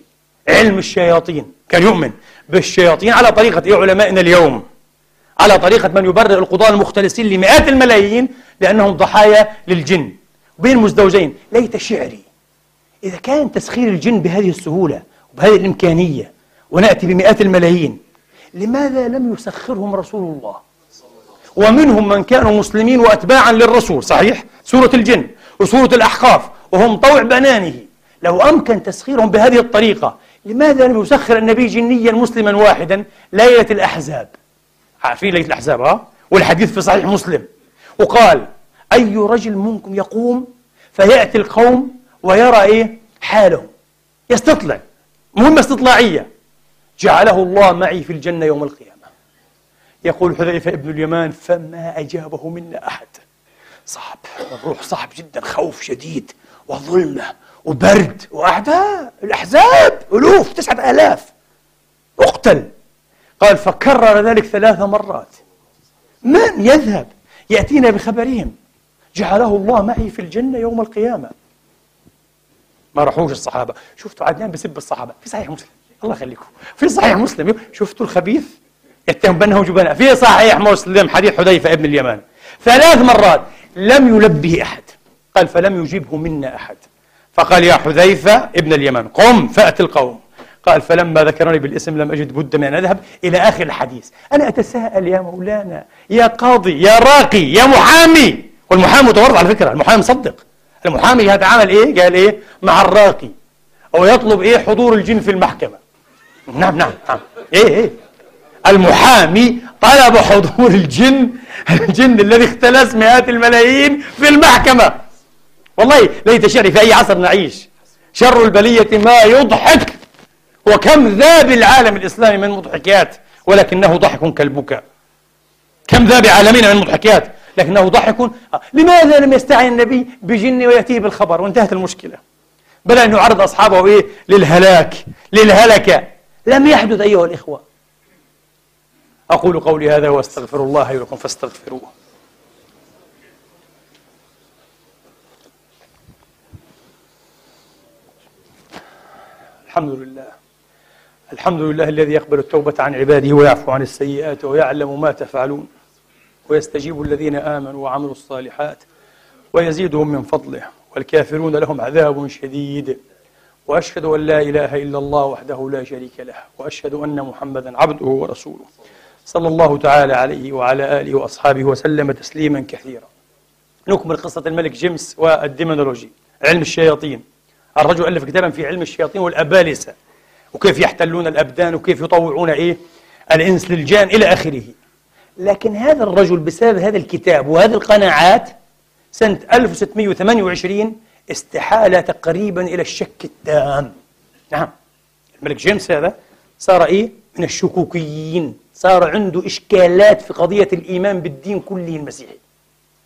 Speaker 1: علم الشياطين. كان يؤمن بالشياطين على طريقة إيه؟ علمائنا اليوم. على طريقة من يبرر القضاة المختلسين لمئات الملايين لأنهم ضحايا للجن. بين مزدوجين ليت شعري. إذا كان تسخير الجن بهذه السهولة وبهذه الإمكانية ونأتي بمئات الملايين لماذا لم يسخرهم رسول الله؟ ومنهم من كانوا مسلمين وأتباعا للرسول صحيح؟ سورة الجن وسورة الأحقاف وهم طوع بنانه. لو أمكن تسخيرهم بهذه الطريقة لماذا لم يسخر النبي جنيا مسلما واحدا؟ ليلة الأحزاب. عارفين ليلة الأحزاب ها؟ والحديث في صحيح مسلم. وقال أي رجل منكم يقوم فيأتي القوم ويرى إيه؟ حالهم يستطلع. مهمة استطلاعية. جعله الله معي في الجنة يوم القيامة. يقول حذيفة ابن اليمان فما أجابه منا أحد. صعب. الروح صعب جدا خوف شديد وظلمة وبرد وأعداء. الأحزاب ألوف تسعة آلاف. اقتل. قال فكرر ذلك ثلاث مرات. من يذهب يأتينا بخبرهم؟ جعله الله معي في الجنة يوم القيامة. ما راحوش الصحابة. شفتوا عدنان بسب الصحابة؟ في صحيح مسلم. الله يخليكم. في صحيح مسلم. شفتوا الخبيث؟ يتهم بأنه جبناء في صحيح مسلم حديث حذيفة ابن اليمان. ثلاث مرات. لم يلبه أحد. قال فلم يجبه منا أحد. فقال يا حذيفة ابن اليمان قم فأت القوم. قال فلما ذكرني بالاسم لم أجد بد من أن أذهب إلى آخر الحديث. أنا أتساءل يا مولانا يا قاضي يا راقي يا محامي. والمحامي متورط على فكرة المحامي مصدق. المحامي يتعامل إيه؟ قال إيه؟ مع الراقي. أو يطلب إيه؟ حضور الجن في المحكمة. نعم نعم نعم. إيه إيه. المحامي طلب حضور الجن الجن الذي اختلس مئات الملايين في المحكمة. والله ليت شعري في أي عصر نعيش. شر البلية ما يضحك. وكم ذا بالعالم الإسلامي من مضحكات ولكنه ضحك كالبكاء. كم ذا بعالمنا من مضحكات لكنه ضحك. لماذا لم يستعن النبي بجن ويأتيه بالخبر؟ وانتهت المشكلة. بل أن يعرض أصحابه إيه؟ للهلاك للهلكة. لم يحدث أيها الإخوة. أقول قولي هذا وأستغفر الله لكم فاستغفروه. الحمد لله. الحمد لله الذي يقبل التوبة عن عباده ويعفو عن السيئات ويعلم ما تفعلون ويستجيب الذين آمنوا وعملوا الصالحات ويزيدهم من فضله والكافرون لهم عذاب شديد وأشهد أن لا إله إلا الله وحده لا شريك له وأشهد أن محمدا عبده ورسوله صلى الله تعالى عليه وعلى آله وأصحابه وسلم تسليما كثيرا. نكمل قصة الملك جيمس والديمونولوجي علم الشياطين. الرجل ألف كتابا في علم الشياطين والأبالسة. وكيف يحتلون الأبدان وكيف يطوعون إيه؟ الإنس للجان إلى آخره. لكن هذا الرجل بسبب هذا الكتاب وهذه القناعات سنة 1628 استحال تقريبا إلى الشك التام. نعم. الملك جيمس هذا صار إيه؟ من الشكوكيين. صار عنده إشكالات في قضية الإيمان بالدين كله المسيحي.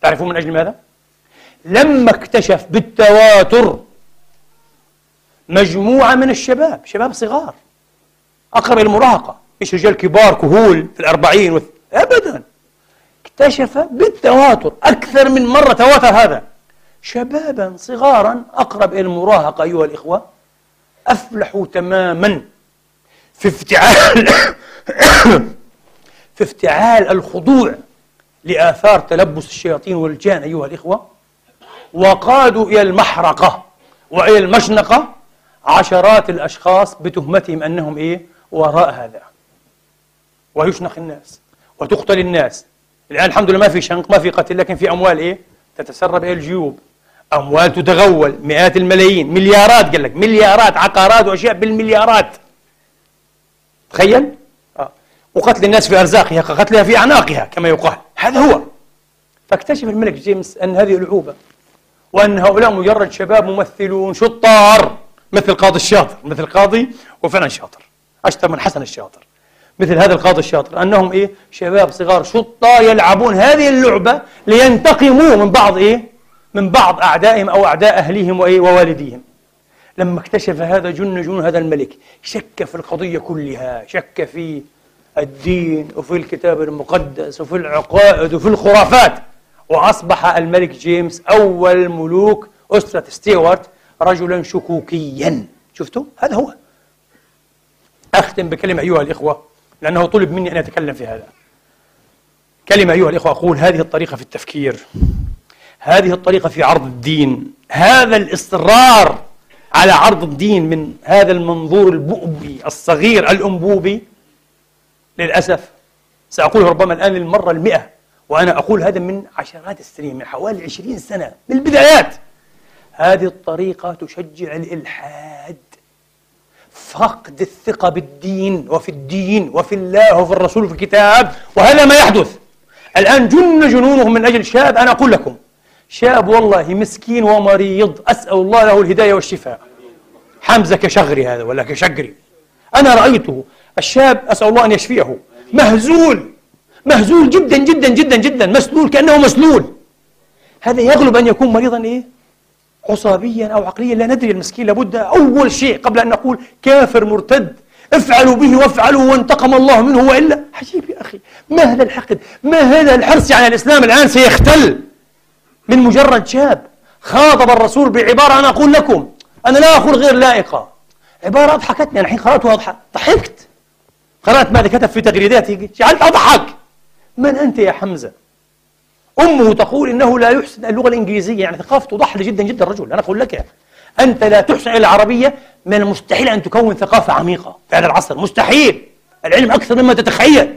Speaker 1: تعرفون من أجل ماذا؟ لما اكتشف بالتواتر مجموعة من الشباب شباب صغار. أقرب المراهقة. مش رجال كبار كهول في الأربعين وث... أبدا. اكتشف بالتواتر أكثر من مرة تواتر هذا. شبابا صغارا أقرب إلى المراهقة أيها الإخوة أفلحوا تماما في افتعال <coughs> في افتعال الخضوع لآثار تلبس الشياطين والجان أيها الإخوة. وقادوا إلى المحرقة وإلى المشنقة. عشرات الأشخاص بتهمتهم أنهم إيه؟ وراء هذا. ويشنق الناس وتقتل الناس. الآن الحمد لله ما في شنق ما في قتل لكن في أموال إيه؟ تتسرب إلى الجيوب. أموال تتغول مئات الملايين مليارات قال لك مليارات عقارات وأشياء بالمليارات. تخيل؟ آه. وقتل الناس في أرزاقها كقتلها في أعناقها كما يقال. هذا هو. فاكتشف الملك جيمس أن هذه العوبة وأن هؤلاء مجرد شباب ممثلون شطار. مثل قاضي الشاطر مثل قاضي وفعلا شاطر أشطر من حسن الشاطر. مثل هذا القاضي الشاطر أنهم إيه؟ شباب صغار شطار يلعبون هذه اللعبة لينتقموا من بعض إيه؟ من بعض أعدائهم أو أعداء أهليهم وإيه؟ ووالديهم. لما اكتشف هذا جن جنون هذا الملك شك في القضية كلها شك في الدين وفي الكتاب المقدس وفي العقائد وفي الخرافات. وأصبح الملك جيمس أول ملوك أسرة ستيوارت رجلا شكوكيا. شفتوا؟ هذا هو. أختم بكلمة أيها الإخوة لأنه طلب مني أن أتكلم في هذا. كلمة أيها الإخوة أقول هذه الطريقة في التفكير هذه الطريقة في عرض الدين هذا الإصرار على عرض الدين من هذا المنظور البؤبي الصغير الأنبوبي. للأسف سأقول ربما الآن للمرة المئة وأنا أقول هذا من عشرات السنين من حوالي عشرين سنة من البدايات. هذه الطريقة تشجع الإلحاد. فقد الثقة بالدين وفي الدين وفي الله وفي الرسول وفي الكتاب وهذا ما يحدث. الآن جن جنونهم من أجل شاب أنا أقول لكم شاب والله مسكين ومريض أسأل الله له الهداية والشفاء. حمزة كشغري هذا ولا كشقري أنا رأيته الشاب أسأل الله أن يشفيه. مهزول مهزول جدا جدا جدا جدا مسلول كأنه مسلول. هذا يغلب أن يكون مريضا إيه؟ عصابيا أو عقليا لا ندري المسكين لابد أول شيء قبل أن نقول كافر مرتد افعلوا به وافعلوا وانتقم الله منه وإلا. عجيب يا أخي ما هذا الحقد؟ ما هذا الحرص على الإسلام الآن سيختل؟ من مجرد شاب خاطب الرسول بعبارة أنا أقول لكم أنا لا أقول غير لائقة. عبارة أضحكتني أنا الحين قرأتها ضحكت. قرأت ماذا كتب في تغريداته جعلت أضحك. من أنت يا حمزة؟ أمه تقول إنه لا يحسن اللغة الإنجليزية يعني ثقافته ضحلة جدا جدا الرجل أنا أقول لك أنت لا تحسن العربية من المستحيل أن تكون ثقافة عميقة في هذا العصر. مستحيل. العلم أكثر مما تتخيل.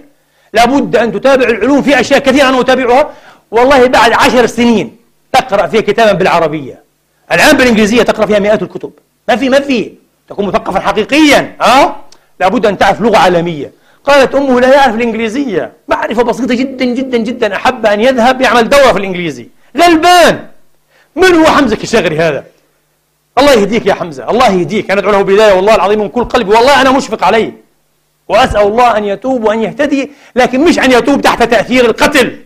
Speaker 1: لابد أن تتابع العلوم في أشياء كثيرة أنا أتابعها. والله بعد عشر سنين تقرأ فيها كتابا بالعربية. الآن بالإنجليزية تقرأ فيها مئات الكتب. ما في ما في. تكون مثقفا حقيقيا أه؟ لابد أن تعرف لغة عالمية. قالت أمه لا يعرف الإنجليزية. معرفة بسيطة جدا جدا جدا. أحب أن يذهب يعمل دورة في الإنجليزي. غلبان من هو حمزة كشغري هذا؟ الله يهديك يا حمزة الله يهديك. أنا أدعو له بداية والله العظيم من كل قلبي. والله أنا مشفق عليه. وأسأل الله أن يتوب وأن يهتدي لكن مش أن يتوب تحت تأثير القتل.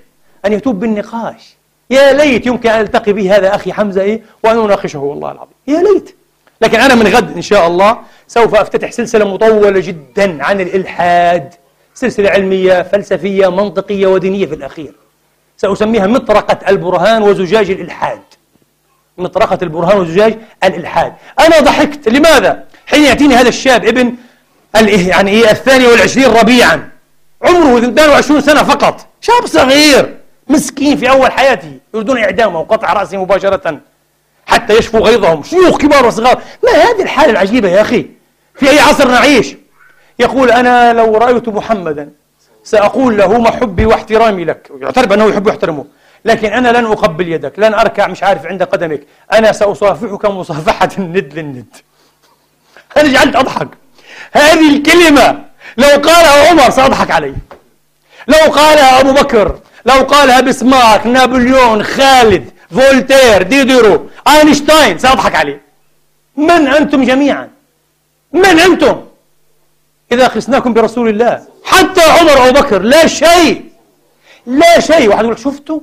Speaker 1: أن يتوب بالنقاش. يا ليت يمكن أن ألتقي به هذا أخي حمزة إيه؟ وأن أناقشه والله العظيم. يا ليت. لكن أنا من غد إن شاء الله سوف أفتتح سلسلة مطولة جدا عن الإلحاد سلسلة علمية فلسفية منطقية ودينية في الأخير. سأسميها مطرقة البرهان وزجاج الإلحاد. مطرقة البرهان وزجاج الإلحاد. أنا ضحكت. لماذا؟ حين يأتيني هذا الشاب ابن يعني إيه الثاني والعشرين ربيعا. عمره 22 سنة فقط. شاب صغير مسكين في أول حياته يريدون إعدامه وقطع رأسه مباشرة. حتى يشفوا غيظهم. شيوخ كبار وصغار. ما هذه الحالة العجيبة يا أخي؟ في أي عصر نعيش؟ يقول أنا لو رأيت محمدا سأقول له ما حبي واحترامي لك. يعترف أنه يحب ويحترمه. لكن أنا لن أقبل يدك لن أركع مش عارف عند قدمك أنا سأصافحك مصافحة الند للند. أنا جعلت أضحك. هذه الكلمة لو قالها عمر سأضحك عليه. لو قالها أبو بكر لو قالها بسمارك نابليون خالد فولتير ديديرو أينشتاين سأضحك عليه. من أنتم جميعا؟ من أنتم؟ إذا قسناكم برسول الله. حتى عمر أو بكر لا شيء. لا شيء. واحد يقول شفته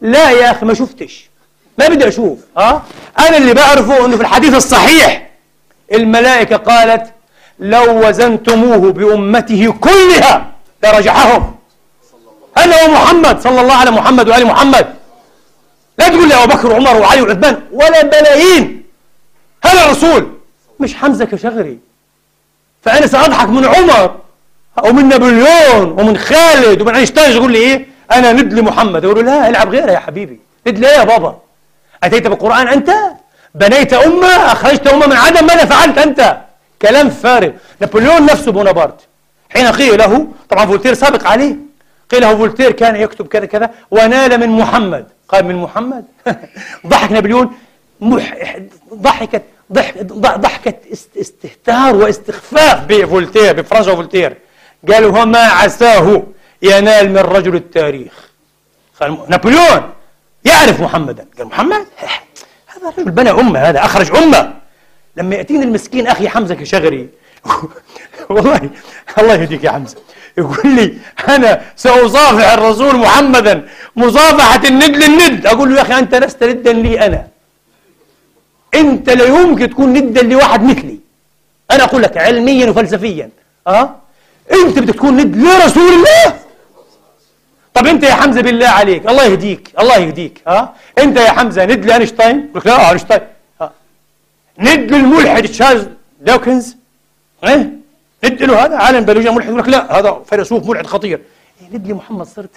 Speaker 1: لا يا أخي ما شفتش. ما بدي أشوف. ها؟ أنا اللي بعرفه أنه في الحديث الصحيح. الملائكة قالت لو وزنتموه بأمته كلها لرجعهم. هذا هو محمد؟ صلى الله على محمد وآل محمد. لا تقول لي أبو بكر وعمر وعلي وعثمان ولا بلايين. هذا الرسول. مش حمزة كشغري. فأنا سأضحك من عمر ومن نابليون ومن خالد ومن اينشتاين يقول لي إيه؟ أنا ند لمحمد. يقول لا العب غيرها يا حبيبي. ند ليه يا بابا؟ أتيت بالقرآن أنت؟ بنيت أمة؟ أخرجت أمة من عدم؟ ماذا فعلت أنت؟ كلام فارغ. نابليون نفسه بونابرت. حين قيل له طبعا فولتير سابق عليه قيل له فولتير كان يكتب كذا كذا ونال من محمد. قال من محمد. <laughs> ضحك نابليون. مح... ضحكت ضحك ضحكة استهتار واستخفاف بفولتير بفرنسا وفولتير قالوا وما عساه ينال من رجل التاريخ. قال نابليون. يعرف محمدا. قال محمد؟ <laughs> هذا الرجل بنى أمة هذا أخرج أمة. لما يأتيني المسكين أخي حمزة كشغري <laughs> والله الله يهديك يا حمزة. يقول لي أنا سأصافح الرسول محمدا مصافحة الند للند. أقول له يا أخي أنت لست ندا لي أنا. أنت لا يمكن تكون ندا لواحد مثلي. أنا أقول لك علميا وفلسفيا. أه؟ أنت بدك تكون ند لرسول الله؟ طب أنت يا حمزة بالله عليك الله يهديك الله يهديك. أه؟ أنت يا حمزة ند لك لا أينشتاين. أه. ند للملحد تشارلز دوكنز إيه؟ ند له هذا. عالم بيولوجيا ملحد يقول لك لا هذا فيلسوف ملحد خطير. إيه لي محمد صرت.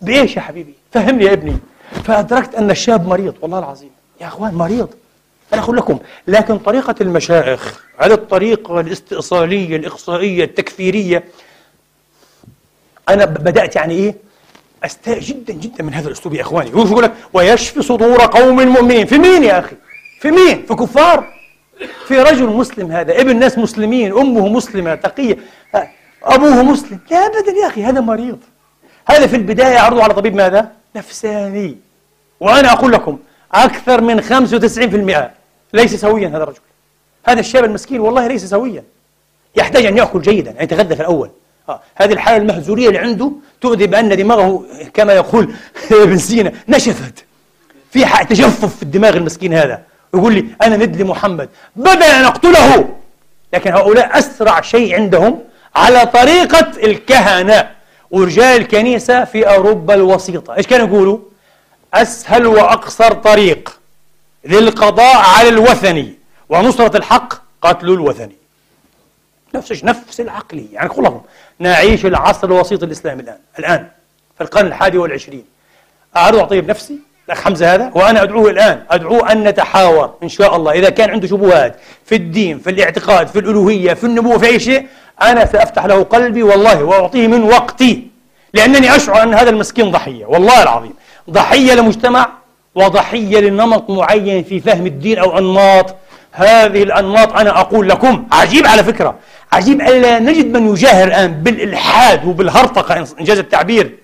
Speaker 1: بإيش يا حبيبي؟ فهمني يا ابني. فأدركت أن الشاب مريض والله العظيم. يا أخوان مريض. أنا أقول لكم لكن طريقة المشايخ هذه الطريقة الاستئصالية الإقصائية التكفيرية أنا بدأت يعني إيه؟ أستاء جدا جدا من هذا الأسلوب يا إخواني. يقول لك ويشفي صدور قوم مؤمنين. في مين يا أخي؟ في مين؟ في كفار. في رجل مسلم هذا ابن ناس مسلمين أمه مسلمة تقية أبوه مسلم. لا أبدا يا أخي هذا مريض. هذا في البداية عرضه على طبيب ماذا؟ نفساني. وأنا أقول لكم أكثر من 95% ليس سويا هذا الرجل. هذا الشاب المسكين والله ليس سويا. يحتاج أن يأكل جيدا أن يتغذى في الأول. آه. هذه الحالة المهزورية اللي عنده تؤذي بأن دماغه كما يقول <laughs> ابن سينا نشفت. في تجفف في الدماغ المسكين هذا. يقول لي أنا ند لمحمد. بدل أن أقتله. لكن هؤلاء أسرع شيء عندهم على طريقة الكهنة. ورجال الكنيسة في أوروبا الوسيطة. إيش كانوا يقولوا؟ أسهل وأقصر طريق للقضاء على الوثني ونصرة الحق قتل الوثني نفس نفس العقلية يعني كلهم نعيش العصر الوسيط الإسلامي الآن الآن في القرن الحادي والعشرين. أعرض أعطيه بنفسي الأخ حمزة هذا؟ وأنا أدعوه الآن. أدعوه أن نتحاور إن شاء الله. إذا كان عنده شبهات في الدين في الاعتقاد في الألوهية في النبوة في أي شيء أنا سأفتح له قلبي والله وأعطيه من وقتي. لأنني أشعر أن هذا المسكين ضحية والله العظيم. ضحية لمجتمع وضحية لنمط معين في فهم الدين أو أنماط. هذه الأنماط أنا أقول لكم عجيب على فكرة. عجيب ألا نجد من يجاهر الآن بالإلحاد وبالهرطقة إنجاز التعبير.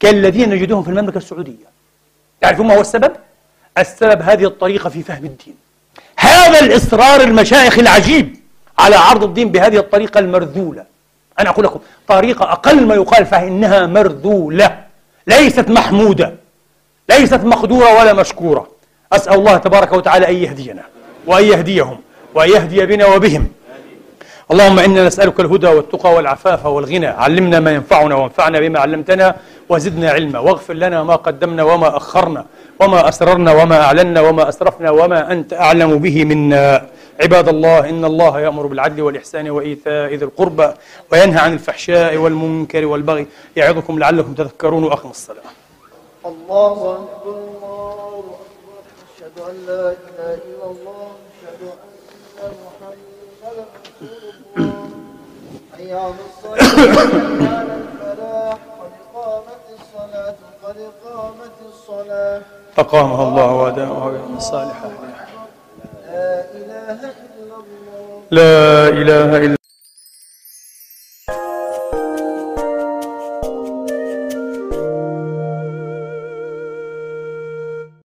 Speaker 1: كالذين نجدهم في المملكة السعودية. تعرفون ما هو السبب؟ السبب هذه الطريقة في فهم الدين. هذا الإصرار المشايخ العجيب على عرض الدين بهذه الطريقة المرذولة. أنا أقول لكم طريقة أقل ما يقال فإنها مرذولة ليست محمودة ليست مقدورة ولا مشكورة. أسأل الله تبارك وتعالى أن يهدينا وأن يهديهم وأن يهدي بنا وبهم. اللهم إنا نسألك الهدى والتقى والعفاف والغنى. علمنا ما ينفعنا وانفعنا بما علمتنا وزدنا علما. واغفر لنا ما قدمنا وما أخرنا وما أسررنا وما أعلنا وما أسرفنا وما أنت أعلم به منا. عباد الله إن الله يأمر بالعدل والإحسان وإيتاء ذي القربى وينهى عن الفحشاء والمنكر والبغي. يعظكم لعلكم تذكرون وأقم الصلاة.
Speaker 2: الله أكبر الله أكبر. أشهد أن لا إله إلا الله. على الصلاة حي على الفلاح قد قامت الصلاة قد قامت الصلاة.
Speaker 3: أقامها الله ويوم الصالحة.
Speaker 2: لا إله إلا الله.
Speaker 3: لا إله إلا